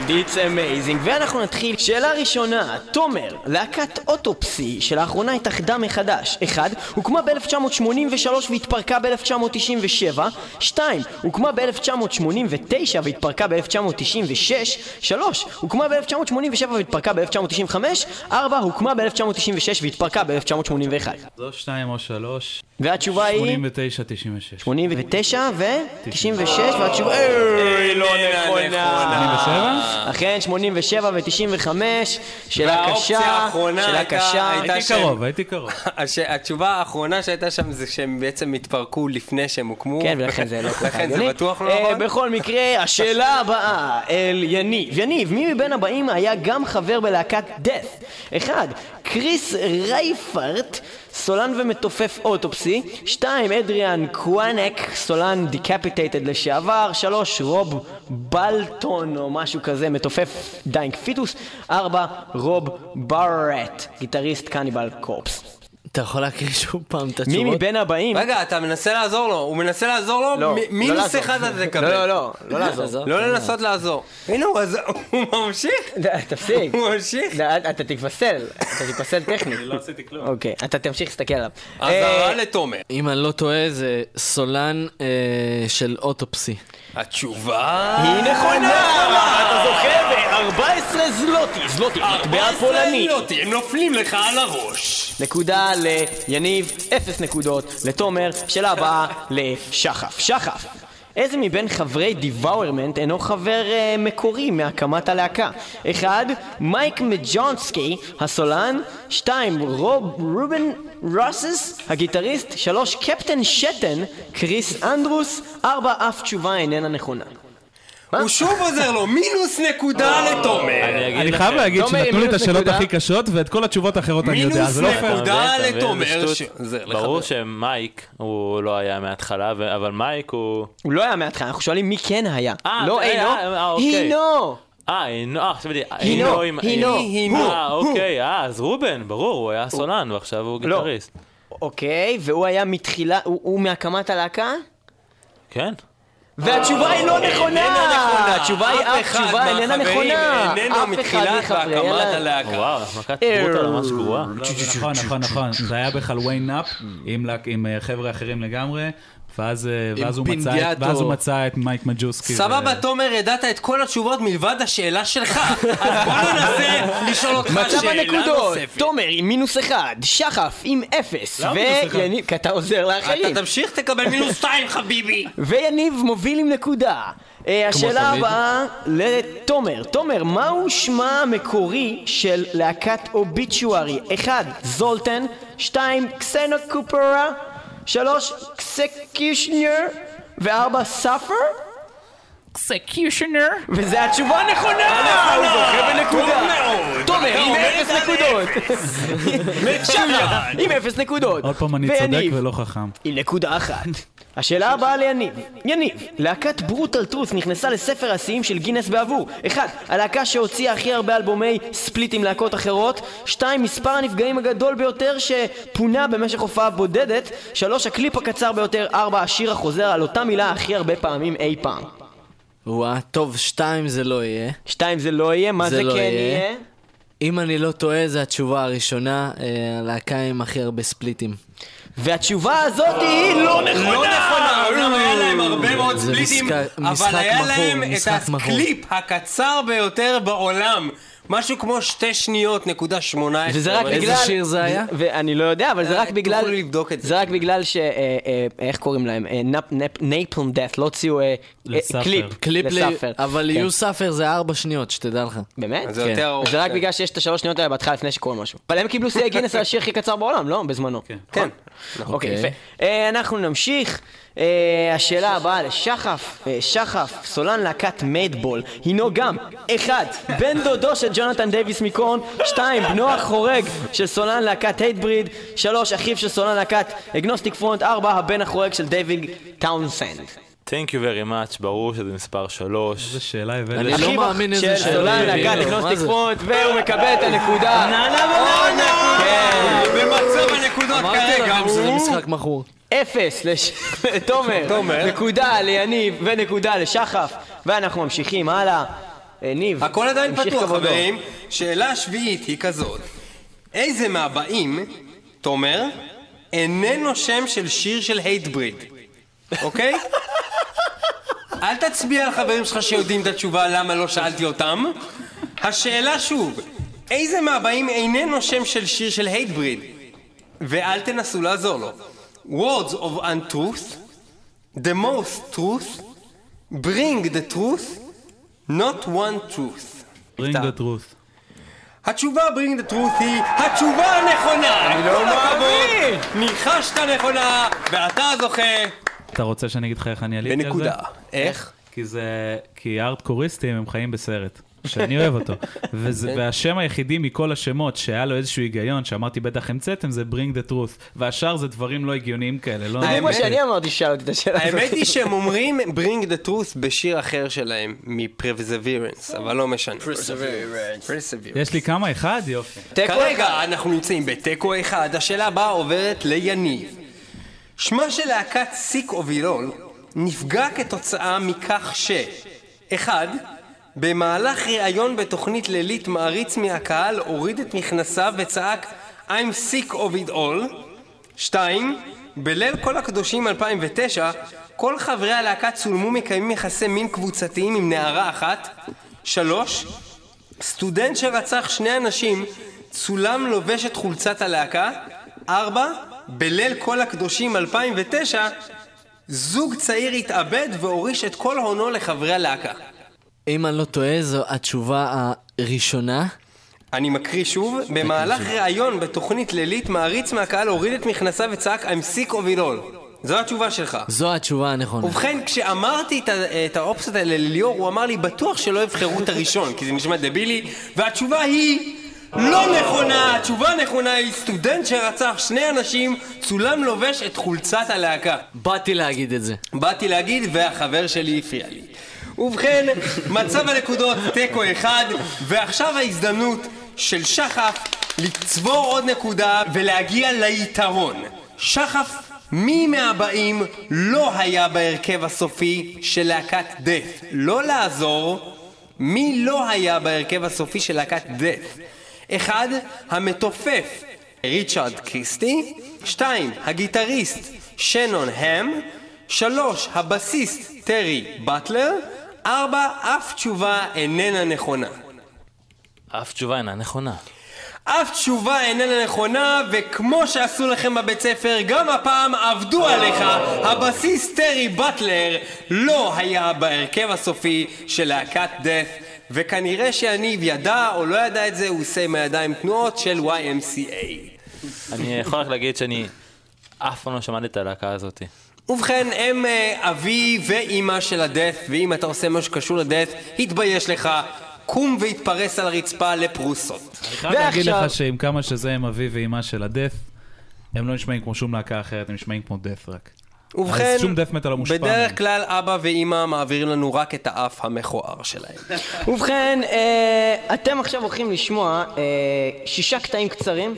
it's amazing. ואנחנו נתחיל. שאלה ראשונה, תומר, להקת אוטופסי שלאחרונה התאחדה מחדש. אחד, הוקמה ב-1983 והתפרקה ב-1997. שתיים, הוקמה ב-1989 והתפרקה ב-1996. שלוש, הוקמה ב-1987 והתפרקה ב-1995. ארבע, הוקמה ב-1996 והתפרקה ב-1981. זו שתיים או שלוש. והתשובה היא... 89, 96. 89 ו-96 והתשובה... אוי, לא נכונה. 87? אכן, 87 ו-95, שאלה קשה, שאלה קשה. הייתי קרוב, הייתי קרוב. התשובה האחרונה שהייתה שם זה שהם בעצם התפרקו לפני שהם הוקמו. כן, ולכן זה לא כל כך לכן זה הגיוני. בטוח לא אה, נכון. בכל מקרה, השאלה הבאה אל יניב. יניב, מי מבין הבאים היה גם חבר בלהקת Death? אחד, קריס רייפרט, סולן ומתופף Autopsy. שתיים, אדריאן קוואנק, סולן Decapitated לשעבר. שלוש, רוב בלטון או משהו כזה, מתופף Dying Fetus. ארבע, רוב ברט, גיטריסט קניבל קורפס. אתה יכול להקריא שוב פעם את מי התשובות? מבין הבאים? רגע, אתה מנסה לעזור לו, הוא מנסה לעזור לו, לא, מ- לא מינוס. אחד אתה תקבל. לא, לא, לא, לא לעזור. לא לנסות לעזור. הנה הוא עזר, הוא ממשיך, תפסיק. הוא ממשיך. אתה תתפסל, אתה תתפסל טכנית. לא עשיתי כלום. אוקיי, אתה תמשיך להסתכל עליו. אזהרה אה, לתומר. אם אני לא טועה, זה סולן אה, של אוטופסי. התשובה... היא נכונה! אתה זוכה ב-14 זלוטי, זלוטי, מטבע פולני. הם נופלים לך על הראש. נקודה ליניב, אפס נקודות לתומר, שאלה הבאה לשחף. שחף, איזה מבין חברי דיוואורמנט אינו חבר אה, מקורי מהקמת הלהקה? אחד, מייק מג'ונסקי, הסולן, שתיים, רוב רובן רוסס, הגיטריסט, שלוש, קפטן שטן, קריס אנדרוס, ארבע, אף תשובה איננה נכונה. הוא שוב עוזר לו, מינוס נקודה לתומר. אני אגיד אני לכם. חייב להגיד שנתנו לי את מינוס השאלות נקודה. הכי קשות, ואת כל התשובות האחרות אני יודע, מינוס זה לא פייר. נקודה מבין? אתה לתומר. ברור. שמייק הוא לא היה מההתחלה, אבל מייק הוא... הוא לא היה מההתחלה, אנחנו שואלים מי כן היה. אה, לא אה, אינו, אה, אה, אוקיי. הינו! אה, אינו, אה, עכשיו יודעים. הינו, הינו, הוא, אה, אוקיי, אה, אז רובן, ברור, הוא היה סולן, ועכשיו הוא לא. גיטריסט. אוקיי, והוא היה מתחילה, הוא מהקמת הלהקה? כן. והתשובה היא לא נכונה! נכונה. התשובה היא אף אחד תשובה איננה מהחברים נכונה! איננו מתחילת בהקמת הלהקה. וואו, מכת אה, ברוטה ממש גרועה. לא, זה נכון, נכון, נכון. זה היה בכלל ויין נאפ, עם להק- עם אה, חבר'ה אחרים לגמרי, ואז אה, ואז הוא מצא. ואז הוא מצא את מייק מג'וסקי. ו- סבבה, תומר, ידעת את כל התשובות מלבד השאלה שלך. אז בוא ננסה לשאול אותך מצב שאלה הנקודות, נוספת. תומר עם מינוס אחד, שחף עם אפס, למה מינוס אחד? ויניב, כי אתה עוזר לאחרים, אתה תמשיך, תקבל מינוס שתיים, חביבי. ויניב מוביל עם נקודה. אה, השאלה. הבאה לתומר. תומר, מהו שמה המקורי של להקת Obituary? 1. זולטן 2. קסנו קופרה 3. Executioner ו-4. סאפר? Executioner. וזו התשובה הנכונה! הוא זוכה בנקודה! תומר עם אפס נקודות! שחף עם אפס נקודות! עוד פעם אני צודק ולא חכם. עם נקודה אחת. השאלה הבאה ליניב. יניב, להקת Brutal Truth נכנסה לספר השיאים של גינס בעבור. 1. הלהקה שהוציאה הכי הרבה אלבומי split עם להקות אחרות. 2. מספר הנפגעים הגדול ביותר שפונה במשך הופעה בודדת. 3. הקליפ הקצר ביותר. 4. השיר החוזר על אותה מילה הכי הרבה פעמים אי פעם. וואה, טוב, שתיים זה לא יהיה. 2. זה לא יהיה, מה זה זה, לא כן יהיה. יהיה? אם אני לא טועה, זו התשובה הראשונה, אה, הלהקה עם הכי הרבה ספליטים. והתשובה הזאת היא לא נכונה! לא נכונה, אומנם היה להם הרבה מאוד ספליטים, אבל היה להם את. הקליפ הקצר ביותר בעולם. משהו כמו שתי שניות, נקודה שמונה עשרה. וזה רק בגלל... איזה שיר זה היה? ואני לא יודע, אבל זה רק תוכלו בגלל... לבדוק את זה. זה רק בגלל ש... אה, אה, איך קוראים להם? Napalm Death, לא הוציאו אה, אה. קליפ. קליפ ל... ל Suffer. אבל כן. יו Suffer זה ארבע שניות, שתדע לך. באמת? זה כן. יותר ארוך. זה רק כן. בגלל שיש את השלוש שניות האלה בהתחלה לפני שקורה משהו. אבל הם קיבלו שיאי גינס על השיר הכי קצר בעולם, לא? בזמנו. כן. כן. אוקיי, אוקיי. יפה. אה, אנחנו נמשיך. אה, השאלה הבאה לשחף, אה, שחף, סולן להקת Madball, הינו גם 1. בן דודו של ג'ונתן דייוויס מ Korn 2. בנו החורג של סולן להקת Hatebreed 3. אחיו של סולן להקת Agnostic Front 4. הבן החורג של דייוויד טאונסנד Thank you very much, ברור שזה מספר 3. איזה שאלה הבאת. אני לא מאמין איזה שאלה. סולן Agnostic זה? Front והוא מקבל את הנקודה כן. במצב הנקודות אמרתי כרגע לכם שזה הוא... משחק מכור. אפס לתומר, תומר. נקודה ליניב ונקודה לשחף ואנחנו ממשיכים הלאה. אה, ניב, הכל עדיין פתוח. חברים. שאלה שביעית היא כזאת. איזה מהבאים, תומר, איננו שם של שיר של הייטבריד, אוקיי? אל תצביע על חברים שלך שיודעים את התשובה למה לא שאלתי אותם. השאלה שוב, איזה מהבאים איננו שם של שיר של הייטבריד? ואל תנסו לעזור לו. Words of untruth, the most truth, bring the truth, not one truth. Bring the truth. התשובה bring the truth היא התשובה הנכונה! אני לא מאמין! ניחשת נכונה, ואתה זוכה אתה רוצה שאני אגיד לך איך אני עליתי על זה? בנקודה. איך? כי זה... כי הארטקוריסטים הם חיים בסרט. שאני אוהב אותו. וזה, והשם היחידי מכל השמות שהיה לו איזשהו היגיון, שאמרתי בטח המצאתם, זה Bring the Truth. והשאר זה דברים לא הגיוניים כאלה. לא... זה מה שאני אמרתי ששאל אותי את השאלה הזאת. האמת היא שהם אומרים bring the truth בשיר אחר שלהם, מ-Perseverance, אבל לא משנה. Perseverance. יש לי כמה? אחד? יופי. תיקו כרגע אנחנו נמצאים בתיקו אחד, השאלה הבאה עוברת ליניב. שמה של להקת סיק אובילול נפגע כתוצאה מכך ש... אחד, במהלך ראיון בתוכנית לילית מעריץ מהקהל הוריד את מכנסיו וצעק I'm sick of it all. שתיים, בליל כל הקדושים 2009, כל חברי הלהקה צולמו מקיימים יחסי מין קבוצתיים עם נערה אחת. שלוש, סטודנט שרצח שני אנשים צולם לובש את חולצת הלהקה. ארבע, בליל כל הקדושים 2009, זוג צעיר התאבד והוריש את כל הונו לחברי הלהקה. אם אני לא טועה, זו התשובה הראשונה. אני מקריא שוב, במהלך ראיון בתוכנית לילית מעריץ מהקהל הוריד את מכנסיו וצעק I'm sick of it all. זו התשובה שלך. זו התשובה הנכונה. ובכן, כשאמרתי את, את האופציות האלה לליאור, הוא אמר לי, בטוח שלא יבחרו את הראשון, כי זה נשמע דבילי, והתשובה היא... לא נכונה! התשובה הנכונה היא סטודנט שרצח שני אנשים, צולם לובש את חולצת הלהקה. באתי להגיד את זה. באתי להגיד, והחבר שלי הפריע לי. ובכן, מצב הנקודות תיקו אחד, ועכשיו ההזדמנות של שחף לצבור עוד נקודה ולהגיע ליתרון. שחף, מי מהבאים לא היה בהרכב הסופי של להקת דף? לא לעזור, מי לא היה בהרכב הסופי של להקת דף? אחד, המתופף ריצ'רד קריסטי, שתיים, הגיטריסט שנון הם, שלוש, הבסיסט טרי באטלר, ארבע, אף תשובה איננה נכונה. אף תשובה אינה נכונה. אף תשובה איננה נכונה, וכמו שעשו לכם בבית ספר, גם הפעם עבדו עליך. הבסיס טרי באטלר לא היה בהרכב הסופי של להקת דף, וכנראה שיניב ידע או לא ידע את זה, הוא עושה עם הידיים תנועות של YMCA. אני יכול רק להגיד שאני אף פעם לא שמעתי את הלהקה הזאת. ובכן, הם אה, אבי ואימא של הדף, ואם אתה עושה משהו שקשור לדף, התבייש לך, קום והתפרס על הרצפה לפרוסות. אני חייב להגיד לך שעם כמה שזה הם אבי ואימא של הדף, הם לא נשמעים כמו שום להקה אחרת, הם נשמעים כמו דף רק. ובכן, שום דף מטאל לא מושפע בדרך מהם. כלל אבא ואימא מעבירים לנו רק את האף המכוער שלהם. ובכן, אה, אתם עכשיו הולכים לשמוע אה, שישה קטעים קצרים.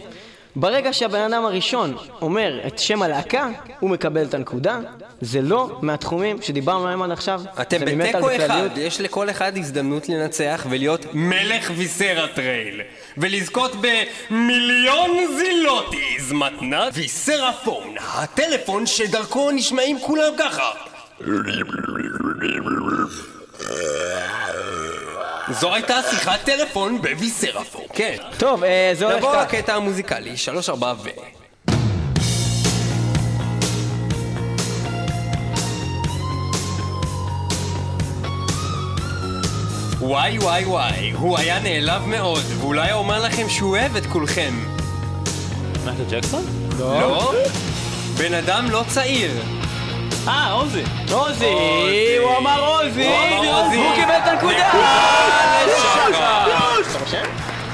ברגע שהבן אדם הראשון אומר את שם הלהקה, הוא מקבל את הנקודה. זה לא מהתחומים שדיברנו עליהם עד עכשיו. אתם בתיקו. אחד, יש לכל אחד הזדמנות לנצח ולהיות מלך Viscera Trail. ולזכות במיליון זילוטיז מתנת Viscera Phone, הטלפון שדרכו נשמעים כולם ככה. זו הייתה שיחת טלפון בוויסרה פון, כן. טוב, אה, זה הולך נעבור כך. לקטע המוזיקלי, שלוש ארבע ו... וואי וואי וואי, הוא היה נעלב מאוד, ואולי אומר לכם שהוא אוהב את כולכם. מייקל ג'קסון? לא? בן אדם לא צעיר. אה, עוזי. עוזי, הוא אמר עוזי. והוא קיבל את הנקודה.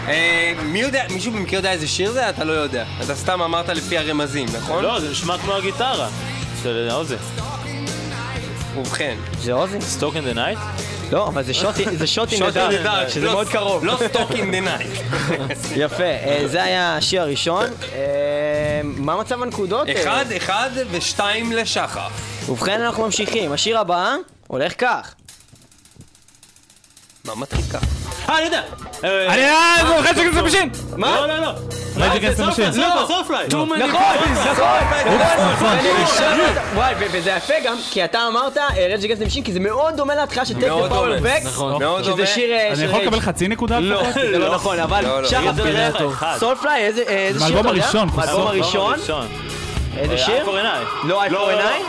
אה, מי יודע, מישהו במקרה יודע איזה שיר זה? אתה לא יודע. אתה סתם אמרת לפי הרמזים, נכון? לא, זה נשמע כמו הגיטרה של Ozzy. ובכן. זה Ozzy? Stuck in the Night? לא, אבל זה shot נהדר, נהדר, שזה לא- מאוד קרוב. לא Stuck in the Night. יפה, אה, זה היה השיר הראשון. אה, מה מצב הנקודות? אה, אחד, אחד ושתיים לשחף. ובכן אנחנו ממשיכים. השיר הבא הולך כך. מה מתחיל ככה? אה, אני יודע! אני אה, זה הולך שכזה בשין! מה? לא, לא, לא. לא. נכון, נכון, נכון. וואי, וזה יפה גם, כי אתה אמרת רג' גז נמשין, כי זה מאוד דומה להתחלה של טק דה פאוור. בק, נכון. מאוד שזה. שיר אה, אני של יכול. לקבל חצי נקודה? לא? זה לא נכון, לא, אבל לא. שחר, זה לא. סולפליי, איזה שיר אתה יודע? הראשון, מהאלבום הראשון? איזה שיר? איי פור עיניי. לא, איי פור עיניי?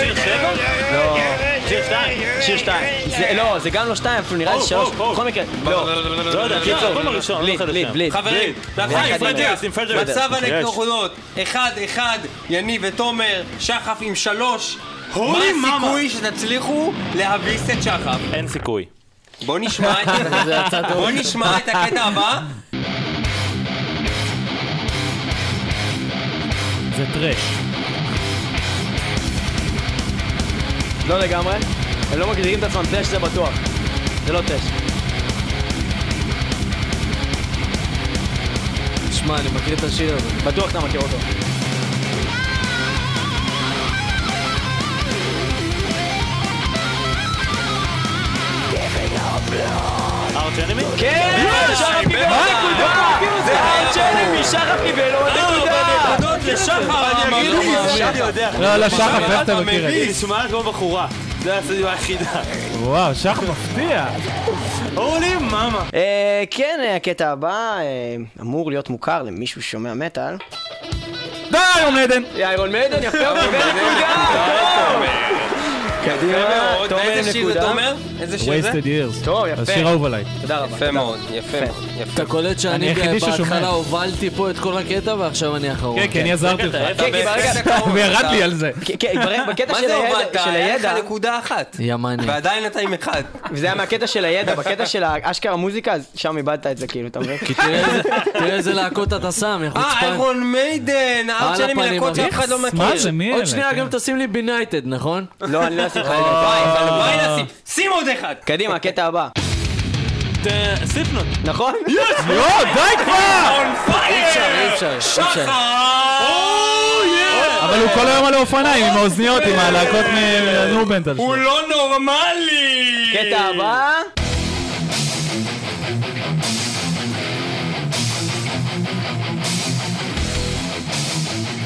שיר שבע? לא. שיר שתיים. שיר שתיים. זה- לא, זה גם לא שתיים, אפילו נראה לי שלוש. בכל מקרה, לא. לא יודע, קיצור, הראשון, לא בליד, זוכר את בליד, השם. בליד. חברים, יודע. מצב. הנקודות, אחד אחד, יניב ותומר, שחף עם שלוש. מה. הסיכוי שתצליחו להביס את שחף? אין סיכוי. בוא נשמע את הקטע הבא. זה טרש. לא לגמרי. הם לא מגדירים את עצמם טש זה בטוח. זה לא טש. שמע, אני מכיר את השיר הזה. בטוח אתה מכיר אותו. אנימי? כן! שחף קיבל עוד נקודה! זה ארץ' אנמי, שחף קיבל עוד נקודה! לשחר! אני יודע. לא, לא, שחר, איך אתה מכיר את זה? היא נשמעת כמו בחורה. זה הסיבה היחידה. וואו, שחר מפתיע. הולי מאמה. אה, כן, אה, הקטע הבא אה, אמור להיות מוכר למישהו ששומע מטאל. די, איירון עדן! איירון מיידן, יפה, הוא קיבל נקודה! קדימה. תומר איזה שיר זה נקודה. תומר? איזה שיר זה? wasted years. טוב, יפה. השיר האהוב עליי. תודה רבה. יפה מאוד, יפה מאוד. אתה קולט שאני. בהתחלה הובלתי פה את כל הקטע ועכשיו אני האחרון. כן, כי אני עזרתי לך. כן, כי ברגע... וירד לי על זה. כן, כן, בקטע מה של זה הידע, הובלת? של היה הידע, לך נקודה אחת. יא מאני. ועדיין אתה עם אחד. וזה היה מהקטע של הידע, בקטע של האשכרה מוזיקה, אז שם איבדת את זה כאילו, אתה מבין? כי תראה איזה- להקות אתה שם, יא אה, חוצפן. איירון מיידן, הפנים, מלהקות שאף אחד לא מכיר. מה זה, מי אלה? עוד שנייה כן. גם תשים לי בנייטד, נכון? לא, אני לא אשים לך את וואי, זה. הלוואי נשים. שים עוד אחד. קדימה, הקטע הבא. סליפנוט. נכון? יואו, די כבר! אי אפשר, אי אפשר, אי אפשר. אבל הוא כל היום על האופניים, עם האוזניות, עם הלהקות מנובנטל הוא. לא נורמלי! קטע הבא.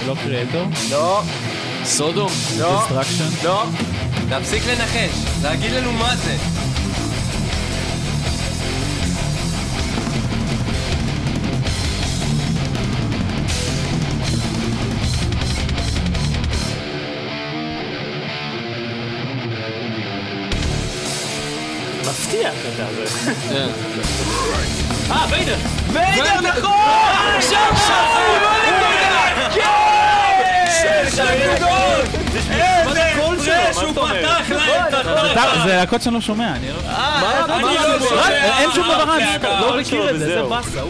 לא קריאטור? לא, סודום. לא, דיסטרקשן? לא. להפסיק לנחש, להגיד לנו מה זה. מפתיע הקטע הזה. כן. אה, ויידר. ויידר, נכון! עכשיו נקודה! כן! שתי נקודות! איזה פרש הוא פתח אתה- זה להקות שאני לא שומע, אני לא... לא שומע אין שום דבר, אני. לא מכיר את זה, זה. באסה.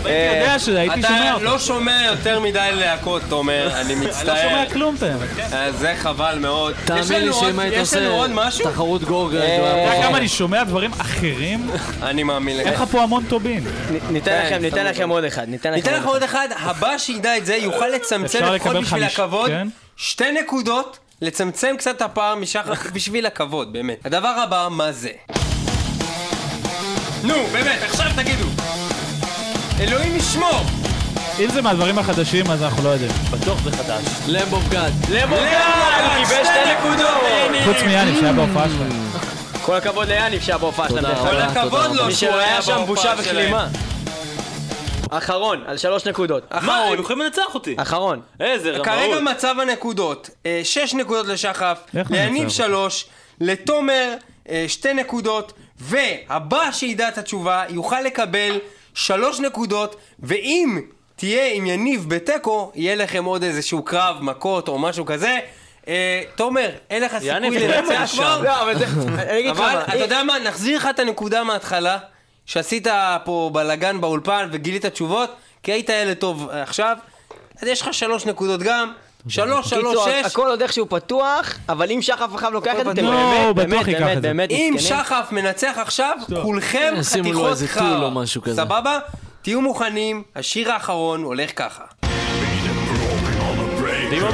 אם הייתי יודע שהייתי שומע אתה אותו. לא שומע יותר מדי להקות, תומר, אני אני לא מצטער. שומע כלום, אתה יודע. אה, זה חבל מאוד. תאמין לי שאם היית עושה? תחרות גורגל, אה, היה אתה יודע. כמה אני שומע דברים אחרים? אני מאמין אין לך. לך פה המון טובין. ניתן כן, לכם, לכם עוד אחד, ניתן לכם לך עוד אחד, הבא שידע את זה יוכל לצמצם לפחות בשביל הכבוד. כן? שתי נקודות, לצמצם קצת את הפער משחר בשביל הכבוד, באמת. הדבר הבא, מה זה? נו, באמת, עכשיו תגידו. אלוהים ישמור! אם זה מהדברים החדשים, אז אנחנו לא יודעים. בטוח זה חדש. למב אוף גאד. הוא קיבל שתי נקודות! חוץ מיאניב שהיה בהופעה שלהם. כל הכבוד ליאניב שהיה בהופעה שלהם. כל. הכבוד לו שהוא היה שם בושה. וכלימה. אחרון, על שלוש נקודות. מה, אחרון. הם יכולים לנצח אותי. אחרון. איזה רמאות. כרגע מצב הנקודות, אה, שש נקודות לשחף, איך ליניב? שלוש, לתומר אה, שתי נקודות, והבא שידע את התשובה יוכל לקבל שלוש נקודות, ואם תהיה עם יניב בתיקו, יהיה לכם עוד איזשהו קרב, מכות או משהו כזה. אה, תומר, אין לך יניב, סיכוי תראה לנצח. כבר? לא, אבל זה... אני אגיד לך אבל מה, אתה יודע מה, נחזיר לך את הנקודה מההתחלה, שעשית פה בלאגן באולפן וגילית תשובות, כי היית ילד טוב אה, עכשיו, אז יש לך שלוש נקודות גם, שלוש, שלוש, קיצור, שש. הכל עוד איכשהו פתוח, אבל אם שחף אחריו לוקח את זה, אתם לא, באמת, באמת, באמת. באמת אם. שחף מנצח עכשיו, כולכם שימו לו חתיכות איזה חרא. סבבה? תהיו מוכנים, השיר האחרון הולך ככה. דימה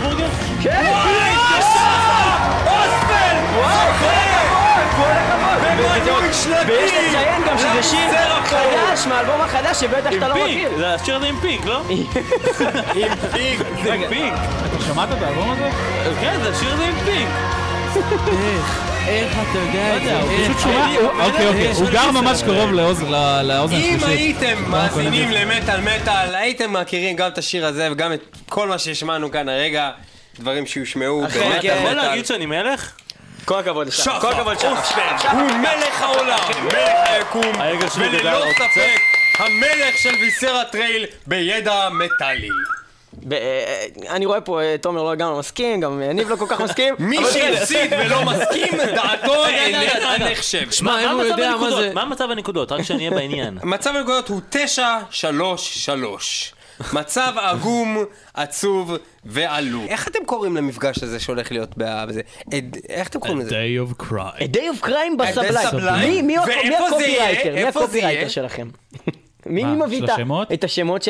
בורגר? ויש לציין גם שזה שיר לביצר חדש מהאלבום החדש שבטח אתה לא פיק, מכיר. זה השיר הזה עם פיק, לא? עם פיג. זה עם פיק. אתה שמעת את האלבום הזה? כן, זה השיר הזה עם פיק. איך אתה יודע את זה? הוא? פשוט שומע, הוא- אוקיי, אוקיי, הוא גר ממש קרוב לאוזן אם השלישית. הייתם מאזינים למטאל מטאל, הייתם מכירים גם את השיר הזה וגם את כל מה שהשמענו כאן הרגע, דברים שיושמעו במטאל אתה יכול. להגיד שאני מלך? כל הכבוד. שחף כל הכבוד. אוספלד הוא מלך העולם, מלך היקום, וללא ספק המלך של Viscera Trail בידע מטאלי. ב- אה, אני רואה פה, אה, תומר לא לגמרי מסכים, גם יניב לא כל כך מסכים. מי. שהפסיד ולא מסכים, דעתו איננה רגע. נחשב. שמע, אם מה הוא יודע מה הנקודות? זה... מה מצב הנקודות? רק שאני אהיה בעניין. מצב הנקודות הוא 9-3-3. מצב עגום, עצוב ועלוב. איך אתם קוראים למפגש הזה שהולך להיות בזה? איך אתם קוראים לזה? Day of Cry. A Day of Crime בסבליים. מי-? הקופירייטר? מי הקופירייטר? שלכם? מי מביא את השמות?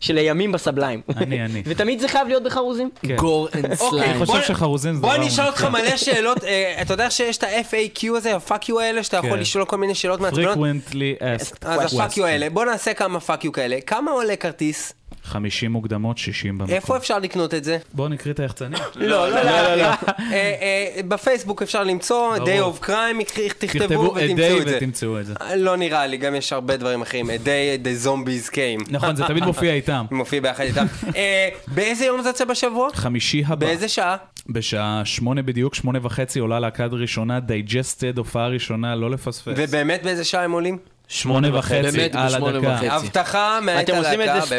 של הימים בסבליים? אני, אני. ותמיד זה חייב להיות בחרוזים? כן. גור אנד אוקיי, סליים. אני חושב שחרוזים זה בוא דבר אני אשאל אותך. מלא שאלות, אה, אתה יודע שיש את ה-FAQ הזה, you האלה, שאתה יכול כן. לשאול כל מיני שאלות מעצבנות? frequently asked אז questions. האלה, בוא נעשה כמה fuck you כאלה. כמה עולה כרטיס? 50 מוקדמות, 60 במקום. איפה אפשר לקנות את זה? בואו נקריא את היחצנים. לא, לא, לא, לא. אה, אה, בפייסבוק אפשר למצוא. Day of Crime, תכתבו a ותמצאו את זה. ותמצאו את זה. אה, לא נראה לי, גם יש הרבה דברים אחרים. A day the zombies came. נכון, זה תמיד מופיע איתם. מופיע ביחד איתם. אה, באיזה יום זה יוצא בשבוע? חמישי הבא, באיזה שעה? בשעה שמונה בדיוק, שמונה וחצי עולה להקת ראשונה, Digested, הופעה ראשונה, לא לפספס. ובאמת באיזה שעה הם עולים? שמונה וחצי על הדקה. הבטחה מאת אתם עושים את זה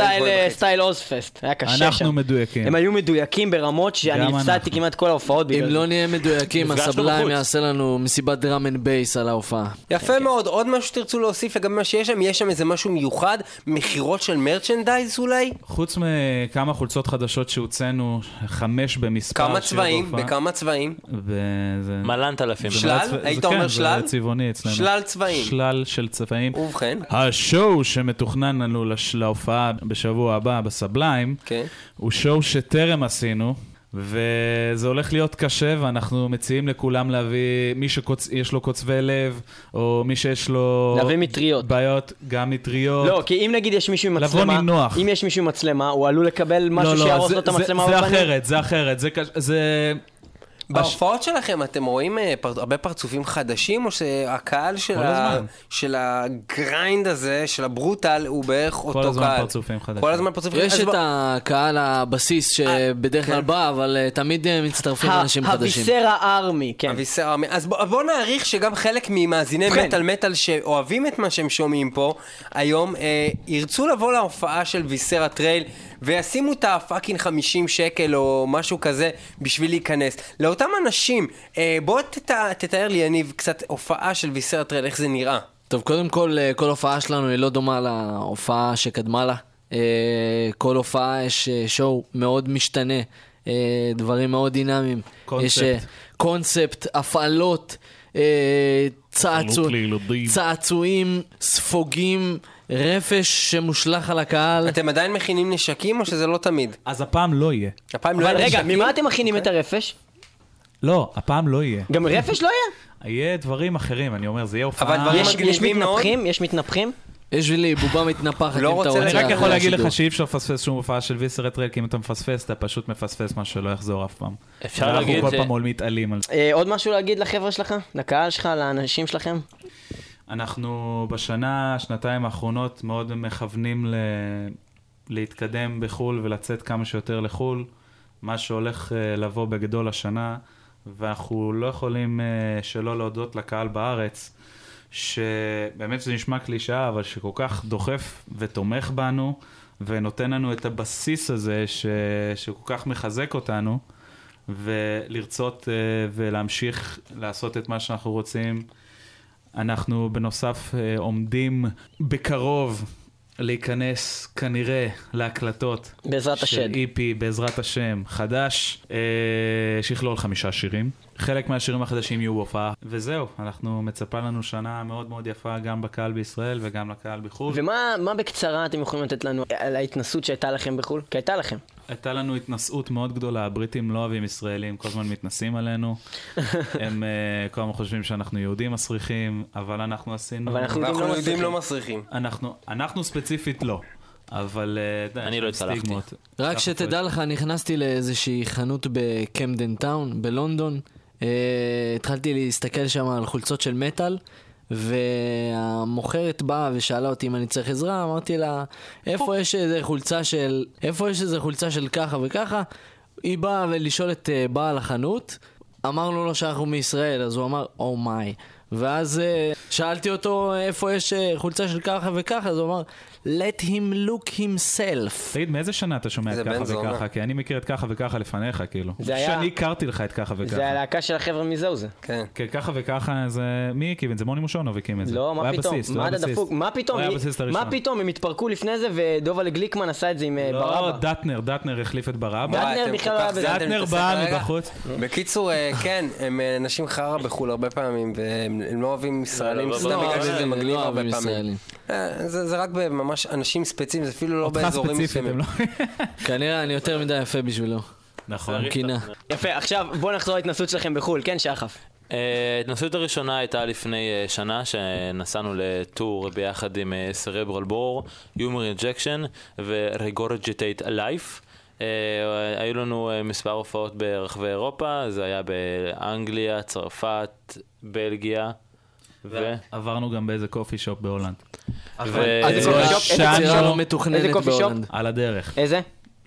style, Ozzfest, היה קשה שם. אנחנו מדויקים. הם היו מדויקים ברמות שאני הפסדתי. כמעט כל ההופעות אם בגלל זה. לא נהיה מדויקים, ה Sublime. יעשה לנו מסיבת drum and bass על ההופעה. יפה מאוד, עוד משהו שתרצו להוסיף לגבי מה שיש שם? יש שם איזה משהו מיוחד? מכירות של merchandise אולי? חוץ מכמה חולצות חדשות שהוצאנו, חמש במספר. כמה צבעים? בכמה צבעים? מלנת אלפים. שלל? היית אומר כן, שלל? שלל צבעים. שלל של צבעים. ובכן, השואו שמתוכנן לנו לש- להופעה בשבוע הבא בסבליים, כן. הוא שואו שטרם עשינו, וזה הולך להיות קשה, ואנחנו מציעים לכולם להביא, מי שיש לו קוצבי לב, או מי שיש לו... להביא מטריות. בעיות, גם מטריות. לא, כי אם נגיד יש מישהו עם לבוא מצלמה, נינוח. אם יש מישהו עם מצלמה, הוא עלול לקבל משהו לא, לא, שיהרוס זה- לו את זה- המצלמה זה בפנים. אחרת, זה אחרת, זה זה... בהופעות שלכם אתם רואים אה, פר... הרבה פרצופים חדשים, או שהקהל של, כל ה... הזמן. של ה grind הזה, של ה brutal, הוא בערך אותו הזמן קהל? פרצופים חדשים. כל הזמן פרצופים יש אז את הקהל הבסיס שבדרך כלל כן. בא, אבל אה, תמיד אה, מצטרפים אנשים חדשים. ה Viscera Army, כן. אביסר Army. אז בוא, בוא נעריך שגם חלק ממאזיני ובכן. מטאל מטאל שאוהבים את מה שהם שומעים פה היום, אה, ירצו לבוא להופעה של Viscera Trail וישימו את ה fucking 50 שקל או משהו כזה בשביל להיכנס. לאותם אנשים, אה, בוא תת, תתאר לי, יניב, קצת הופעה של Viscera Trail, איך זה נראה. טוב, קודם כל, אה, כל הופעה שלנו היא לא דומה להופעה שקדמה לה. אה, כל הופעה יש אה, show מאוד משתנה, אה, דברים מאוד דינמיים. קונספט. יש אה, קונספט, הפעלות, צעצוע-. צעצועים, ספוגים, רפש שמושלך על הקהל. אתם עדיין מכינים נשקים או שזה לא תמיד? אז הפעם לא יהיה. הפעם לא אבל יהיה רגע, נשקים? ממה אתם מכינים את הרפש? לא, הפעם לא יהיה. גם רפש לא יהיה? יהיה דברים אחרים, אני אומר, זה יהיה הופעה... אבל דברים יש- יש מגניבים מאוד. מתנפחים? יש מתנפחים? יש לי בובה מתנפחת לא אם אתה רוצה רוצה. להגיד- אני רק יכול להגיד. לך שאי אפשר לפספס שום הופעה של ויסרט רייל, כי אם אתה מפספס, אתה פשוט מפספס משהו שלא יחזור אף פעם. אפשר להגיד אנחנו ש- כל פעם עול מתעלים על זה. אה, עוד משהו להגיד לחבר'ה שלך? לקהל שלך? לאנשים שלכם? אנחנו בשנה, שנתיים האחרונות מאוד מכוונים ל... להתקדם בחו"ל ולצאת כמה שיותר לחו"ל, מה שהולך אה, לבוא בגדול השנה, ואנחנו לא יכולים אה, שלא להודות לקהל בארץ, שבאמת זה נשמע קלישאה, אבל שכל כך דוחף ותומך בנו, ונותן לנו את הבסיס הזה ש... שכל כך מחזק אותנו, ולרצות אה, ולהמשיך לעשות את מה שאנחנו רוצים. אנחנו בנוסף אה, עומדים בקרוב להיכנס כנראה להקלטות בעזרת של השד. EP בעזרת השם חדש, אה, שיכלול חמישה שירים. חלק מהשירים החדשים יהיו בהופעה, וזהו, אנחנו מצפה לנו שנה מאוד מאוד יפה גם בקהל בישראל וגם לקהל בחו"ל. ומה מה בקצרה אתם יכולים לתת לנו על ההתנסות שהייתה לכם בחו"ל? כי הייתה לכם. הייתה לנו התנשאות מאוד גדולה, הבריטים לא אוהבים ישראלים, כל הזמן מתנסים עלינו. הם אה, כל הזמן חושבים שאנחנו יהודים מסריחים, אבל אנחנו עשינו... אבל אנחנו ואנחנו לא יהודים. לא מסריחים. אנחנו, אנחנו ספציפית לא, אבל... אה, אני לא הצלחתי. סטיגמות. רק שתדע לך, נכנסתי לאיזושהי חנות בקמדן טאון, בלונדון. אה, התחלתי להסתכל שם על חולצות של מטאל, והמוכרת באה ושאלה אותי אם אני צריך עזרה, אמרתי לה, איפה יש איזה חולצה של, איפה יש איזה חולצה של ככה וככה? היא באה לשאול את אה, בעל החנות, אמרנו לו שאנחנו מישראל, אז הוא אמר, אומיי. ואז אה, שאלתי אותו איפה יש אה, חולצה של ככה וככה, אז הוא אמר, let him look himself. תגיד, מאיזה שנה אתה שומע את ככה. וככה? כי אני מכיר את ככה וככה לפניך, כאילו. זה היה- שאני הכרתי לך את ככה וככה. זה הלהקה של החבר'ה מזהו זה. כן. כן, ככה וככה זה... מי הקים את זה? מוני מושונוב הקים את זה. לא, מה פתאום? מה. דפוק? מה פתאום? הוא היה הבסיסט הראשון. מה פתאום? הם התפרקו לפני זה ודובלה גליקמן עשה את זה עם אה, לא, ברבא. דטנר, דטנר החליף את ברבא. דטנר בכלל כל לא היה בזה. דטנר בא מבחוץ. בקיצור, אה, כן, הם אה, אנשים חרא בחו"ל הרבה פעמים, והם הם לא אוהבים ישראלים, לא, סתם לא, בגלל לא, שזה לא מגניב הרבה אוהבים פעמים. ישראלים. זה זה רק בממש אנשים ספציפיים, זה אפילו לא באזורים מסוימים. לא... כנראה אני יותר מדי יפה בשבילו. נכון. קינה. יפה, עכשיו בואו נחזור להתנסות שלכם בחו"ל, כן שחף? אה, ההתנסות הראשונה הייתה לפני אה, שנה, שנסענו לטור ביחד עם סרברל בור, יומר אינג'קשן ורגורג'טייט אלייף. היו לנו אה, מספר הופעות ברחבי אירופה, זה היה באנגליה, צרפת, בלגיה. ו... עברנו גם באיזה קופי שופ בהולנד. איזה קופי שופ? על הדרך, איזה?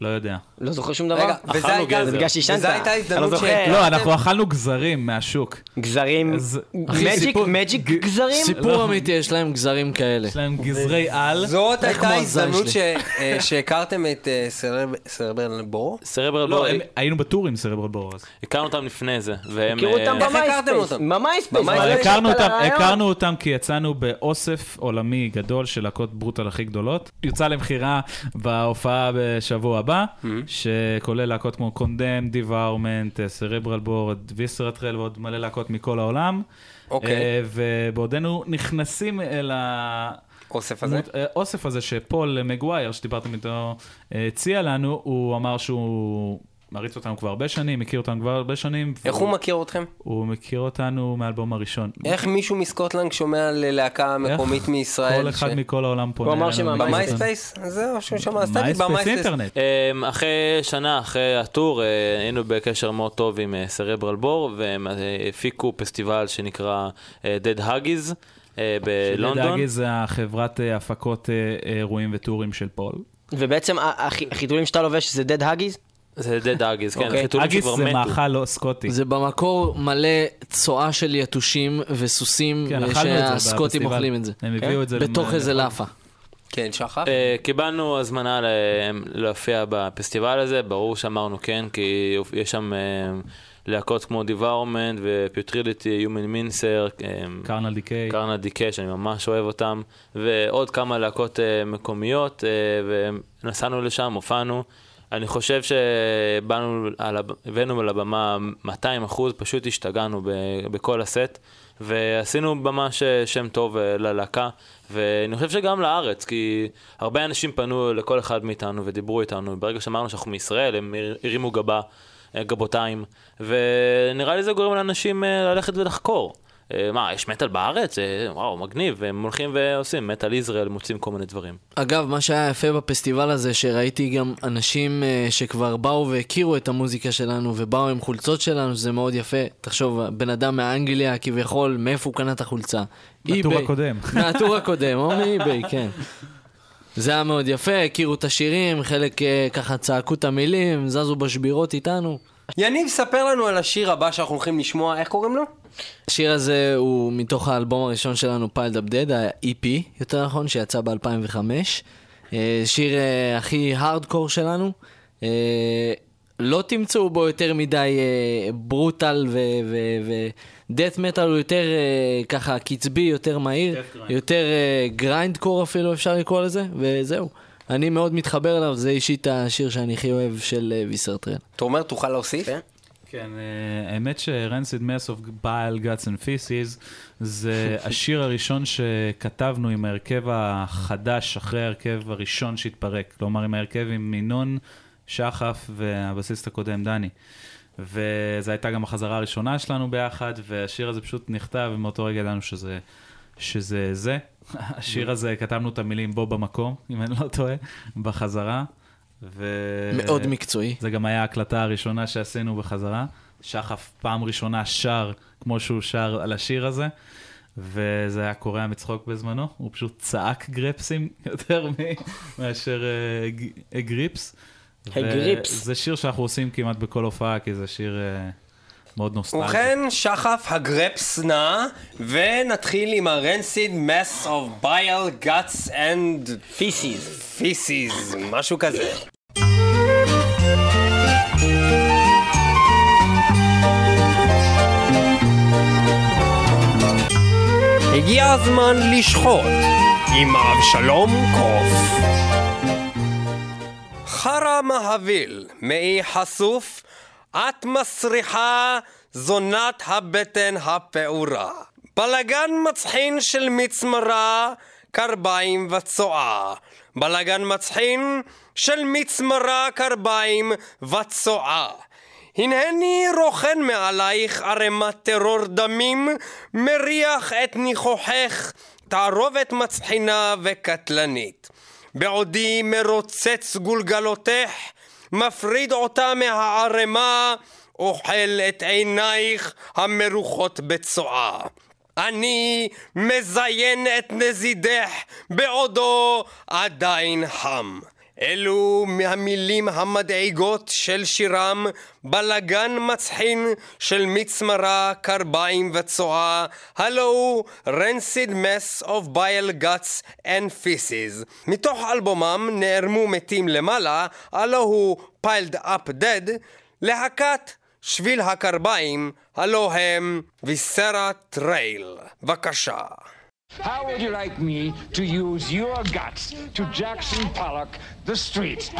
לא יודע. לא זוכר שום דבר? רגע, וזה אכלנו הייתה- גזר. זה בגלל שעישנת. וזו הייתה אני הזדמנות לא זוכר. שהקלטתם? לא, אנחנו אכלנו גזרים מהשוק. גזרים, אז- מג'יק, סיפור- magic גזרים? סיפור לא. אמיתי, יש להם גזרים כאלה. יש להם גזרי על. זאת הייתה הזין הזדמנות. ש- אה, שהכרתם את אה, Cereb- Cerebral Bore? Cerebral לא, Bore, הם- היינו בטור עם Cerebral Bore אז. הכרנו אותם לפני זה, והם... הכירו אותם אה, איך הכרתם ב Myspace. אותם? ב Myspace. אבל הכרנו אותם. הכרנו אותם כי יצאנו באוסף עולמי גדול של להקות brutal הכי גדולות. יוצא למכירה בהופעה בשבוע הבא, שכולל להקות כמו Condemned, Devourment, Cerebral Bore, Viscera Trail ועוד מלא להקות מכל העולם. אוקיי. אה, ובעודנו נכנסים אל ה... אוסף הזה? מות- אה, אוסף הזה שפול מגווייר, שדיברתם איתו, אה, הציע לנו, הוא אמר שהוא מעריץ אותנו כבר הרבה שנים, מכיר אותנו כבר הרבה שנים. איך והוא- הוא מכיר אתכם? הוא מכיר אותנו מהאלבום הראשון. איך מישהו מסקוטלנד שומע ללהקה מקומית מישראל? כל אחד ש- מכל העולם פונה הוא אמר אלינו. שמה- ב MySpace? זהו, שהוא שמע, אז תגיד MySpace ב MySpace. אינטרנט. אמ, אחרי שנה, אחרי ה tour, אה, היינו בקשר מאוד טוב עם אה, סרברל בור, והם אה, הפיקו פסטיבל שנקרא אה, Dead Huggies אה, בלונדון. לדאגי זה החברת אה, הפקות אה, אירועים וטורים של פול. ובעצם החיתולים שאתה לובש זה dead huggies? זה Dead כן, אוקיי. אגיס שכבר זה מתו. מאכל לא סקוטי. זה במקור מלא צואה של יתושים וסוסים, כן, זה שהסקוטים. אוכלים את זה. הם הביאו את זה. בתוך איזה לאפה. כן, שחף? אה, קיבלנו הזמנה להופיע בפסטיבל הזה, ברור שאמרנו כן, כי יש שם אה, להקות כמו דיוורמנט ופיוטריליטי, יומן מינסר, קרנל דיקיי. קרנה דיקה, שאני ממש אוהב אותם, ועוד כמה להקות אה, מקומיות, אה, ונסענו לשם, הופענו. אני חושב שבאנו, על הב- הבאנו לבמה 200 אחוז, פשוט השתגענו בכל הסט, ועשינו ממש שם טוב אה, ללהקה, ואני חושב שגם לארץ, כי הרבה אנשים פנו לכל אחד מאיתנו ודיברו איתנו, ברגע שאמרנו שאנחנו מישראל, הם הר- הרימו גבה, אה, גבותיים, ונראה לי זה גורם לאנשים אה, ללכת ולחקור. אה, מה, יש מטאל בארץ? אה, וואו, מגניב, והם הולכים ועושים, מטאל ישראל, מוצאים כל מיני דברים. אגב, מה שהיה יפה בפסטיבל הזה, שראיתי גם אנשים אה, שכבר באו והכירו את המוזיקה שלנו ובאו עם חולצות שלנו, שזה מאוד יפה. תחשוב, בן אדם מאנגליה, כביכול, מאיפה הוא קנה את החולצה? מהטור. הקודם. מהטור הקודם, או מאיביי, כן. זה היה מאוד יפה, הכירו את השירים, חלק ככה צעקו את המילים, זזו בשבירות איתנו. יניב, ספר לנו על השיר הבא שאנחנו הולכים לשמוע, איך קוראים לו? השיר הזה הוא מתוך האלבום הראשון שלנו, פיילד אפ דד, ה-EP, יותר נכון, שיצא ב-2005. אה, שיר אה, הכי הארדקור שלנו. אה, לא תמצאו בו יותר מדי brutal ו death metal, הוא יותר ככה קצבי, יותר מהיר. יותר grindcore אפילו אפשר לקרוא לזה, וזהו. אני מאוד מתחבר אליו, זה אישית השיר שאני הכי אוהב של אה, Viscera Trail. תומר, תוכל להוסיף? כן. כן, אה, האמת ש-Rancid Mess of Bile, Guts and Feces זה השיר הראשון שכתבנו עם ההרכב החדש אחרי ההרכב הראשון שהתפרק. כלומר, עם ההרכב עם מינון, שחף והבסיסט הקודם, דני. וזו הייתה גם החזרה הראשונה שלנו ביחד, והשיר הזה פשוט נכתב, ומאותו רגע ידענו שזה, שזה זה. השיר הזה, כתבנו את המילים בו במקום, אם אני לא טועה, בחזרה. ו... מאוד מקצועי. זה גם היה ההקלטה הראשונה שעשינו בחזרה. שחף פעם ראשונה שר כמו שהוא שר על השיר הזה, וזה היה קורע מצחוק בזמנו, הוא פשוט צעק גרפסים יותר מאשר ג- גריפס. הגריפס. זה שיר שאנחנו עושים כמעט בכל הופעה, כי זה שיר אה, מאוד נוסטלגי. ובכן, שחף הגרפס נע, ונתחיל עם ה-Rancid Mess of Bile, Guts and פיסיס. Feces, משהו כזה. הגיע הזמן לשחוט עם אבשלום קוף. חרא מהביל, מעי חשוף, את מסריחה זונת הבטן הפעורה. בלגן מצחין של מצמרה, קרביים וצואה. בלגן מצחין של מצמרה, קרביים וצואה. הנהני רוכן מעלייך ערימת טרור דמים, מריח את ניחוחך, תערובת מצחינה וקטלנית. בעודי מרוצץ גולגלותך, מפריד אותה מהערמה, אוכל את עינייך המרוחות בצואה. אני מזיין את נזידך בעודו עדיין חם. אלו מהמילים המדאיגות של שירם, בלגן מצחין של מיצי מרה, קרביים וצואה, הלו הוא Rancid Mess of Bile Guts and Feces. מתוך אלבומם נערמו מתים למעלה, הלו הוא Piled Up Dead, להקת שביל הקרביים, הלו הם Viscera Trail. בבקשה. How would you like me to use your guts to Jackson Pollock the street?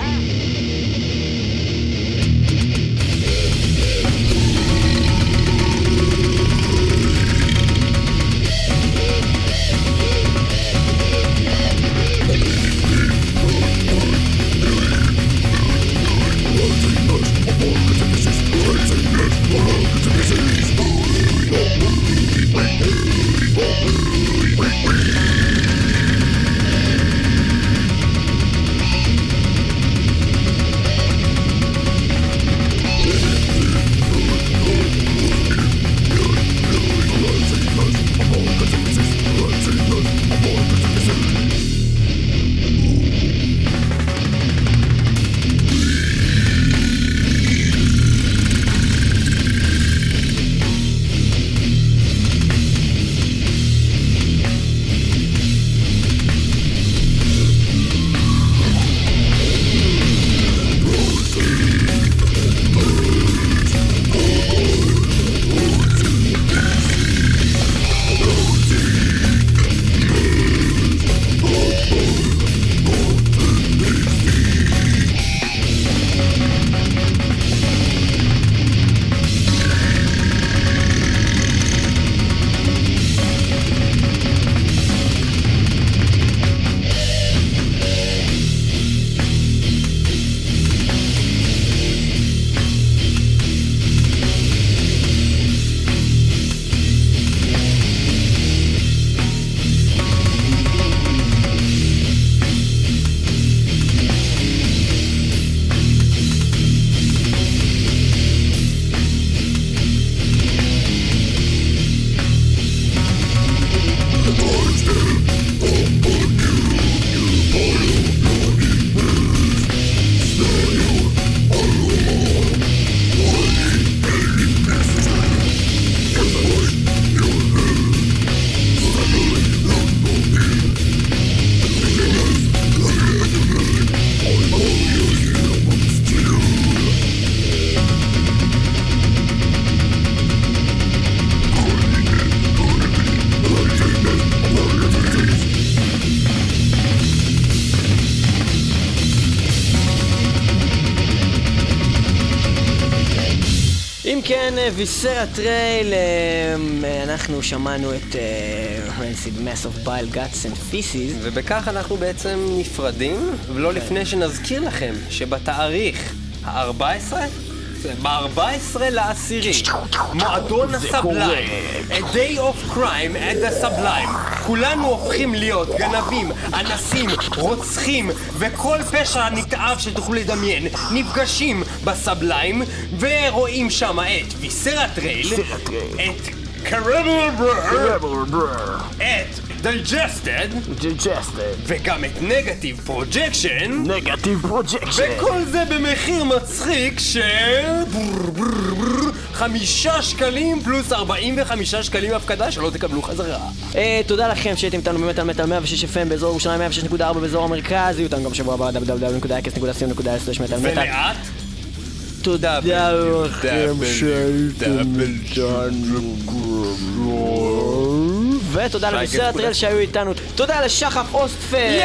כן, אה, Viscera Trail, אה, אנחנו שמענו את אה, Rancid Mess of Bile Guts and Feces. ובכך אנחנו בעצם נפרדים, ולא לפני שנזכיר לכם שבתאריך ה-14, ב-14 לעשירי, מועדון ה Sublime, A Day of Crime at the Sublime, כולנו הופכים להיות גנבים, אנסים, רוצחים, וכל פשע נתעב שתוכלו לדמיין, נפגשים ב Sublime, ורואים שם את Viscera Trail, את קרבל בר, את Digested, וגם את Negative Projection, Negative Projection. וכל זה במחיר מצחיק של ברר, ברר, ברר, חמישה שקלים פלוס 45 שקלים הפקדה שלא תקבלו חזרה. אה, תודה לכם שהייתם איתנו באמת על מטאל 106 FM באזור ירושלים 106.4 באזור המרכז, יהיו איתנו גם בשבוע הבא www.x.co.il מטאל מטאל. ולאט תודה לכם שהייתם איתנו. ותודה לביסר הטרל שהיו איתנו. תודה לשחף אוסטפלד.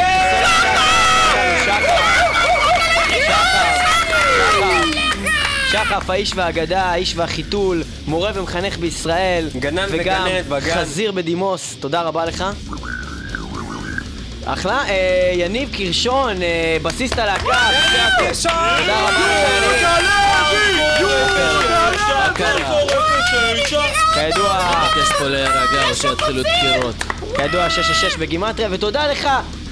שחף, האיש והאגדה, האיש והחיתול, מורה ומחנך בישראל, גנן וגם וגננת בגן. חזיר בדימוס, תודה רבה לך. אחלה, אה, יניב קרשון, אה, בסיסט הלהקה, תודה רבה כידוע, מבקש פה להירגע או שיתחילו דקירות. כידוע 666 בגימטריה, ותודה לך,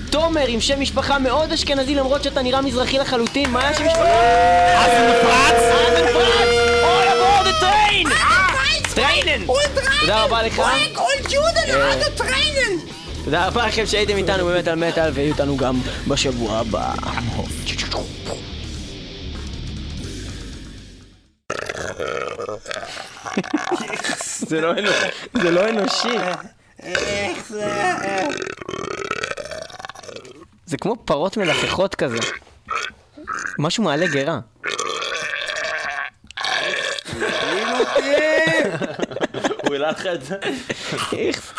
תומר, עם שם משפחה מאוד אשכנזי, למרות שאתה נראה מזרחי לחלוטין, מה היה שם משפחה? אסן פרץ! אסן פרץ! All aboard the train! טריינן! תודה רבה לך. תודה רבה לכם שהייתם איתנו באמת על מטאל, ויהיו איתנו גם בשבוע הבא. זה לא אנושי. זה לא אנושי. זה כמו פרות מלחכות כזה. משהו מעלה גרה. הוא העלה לך את זה? איך?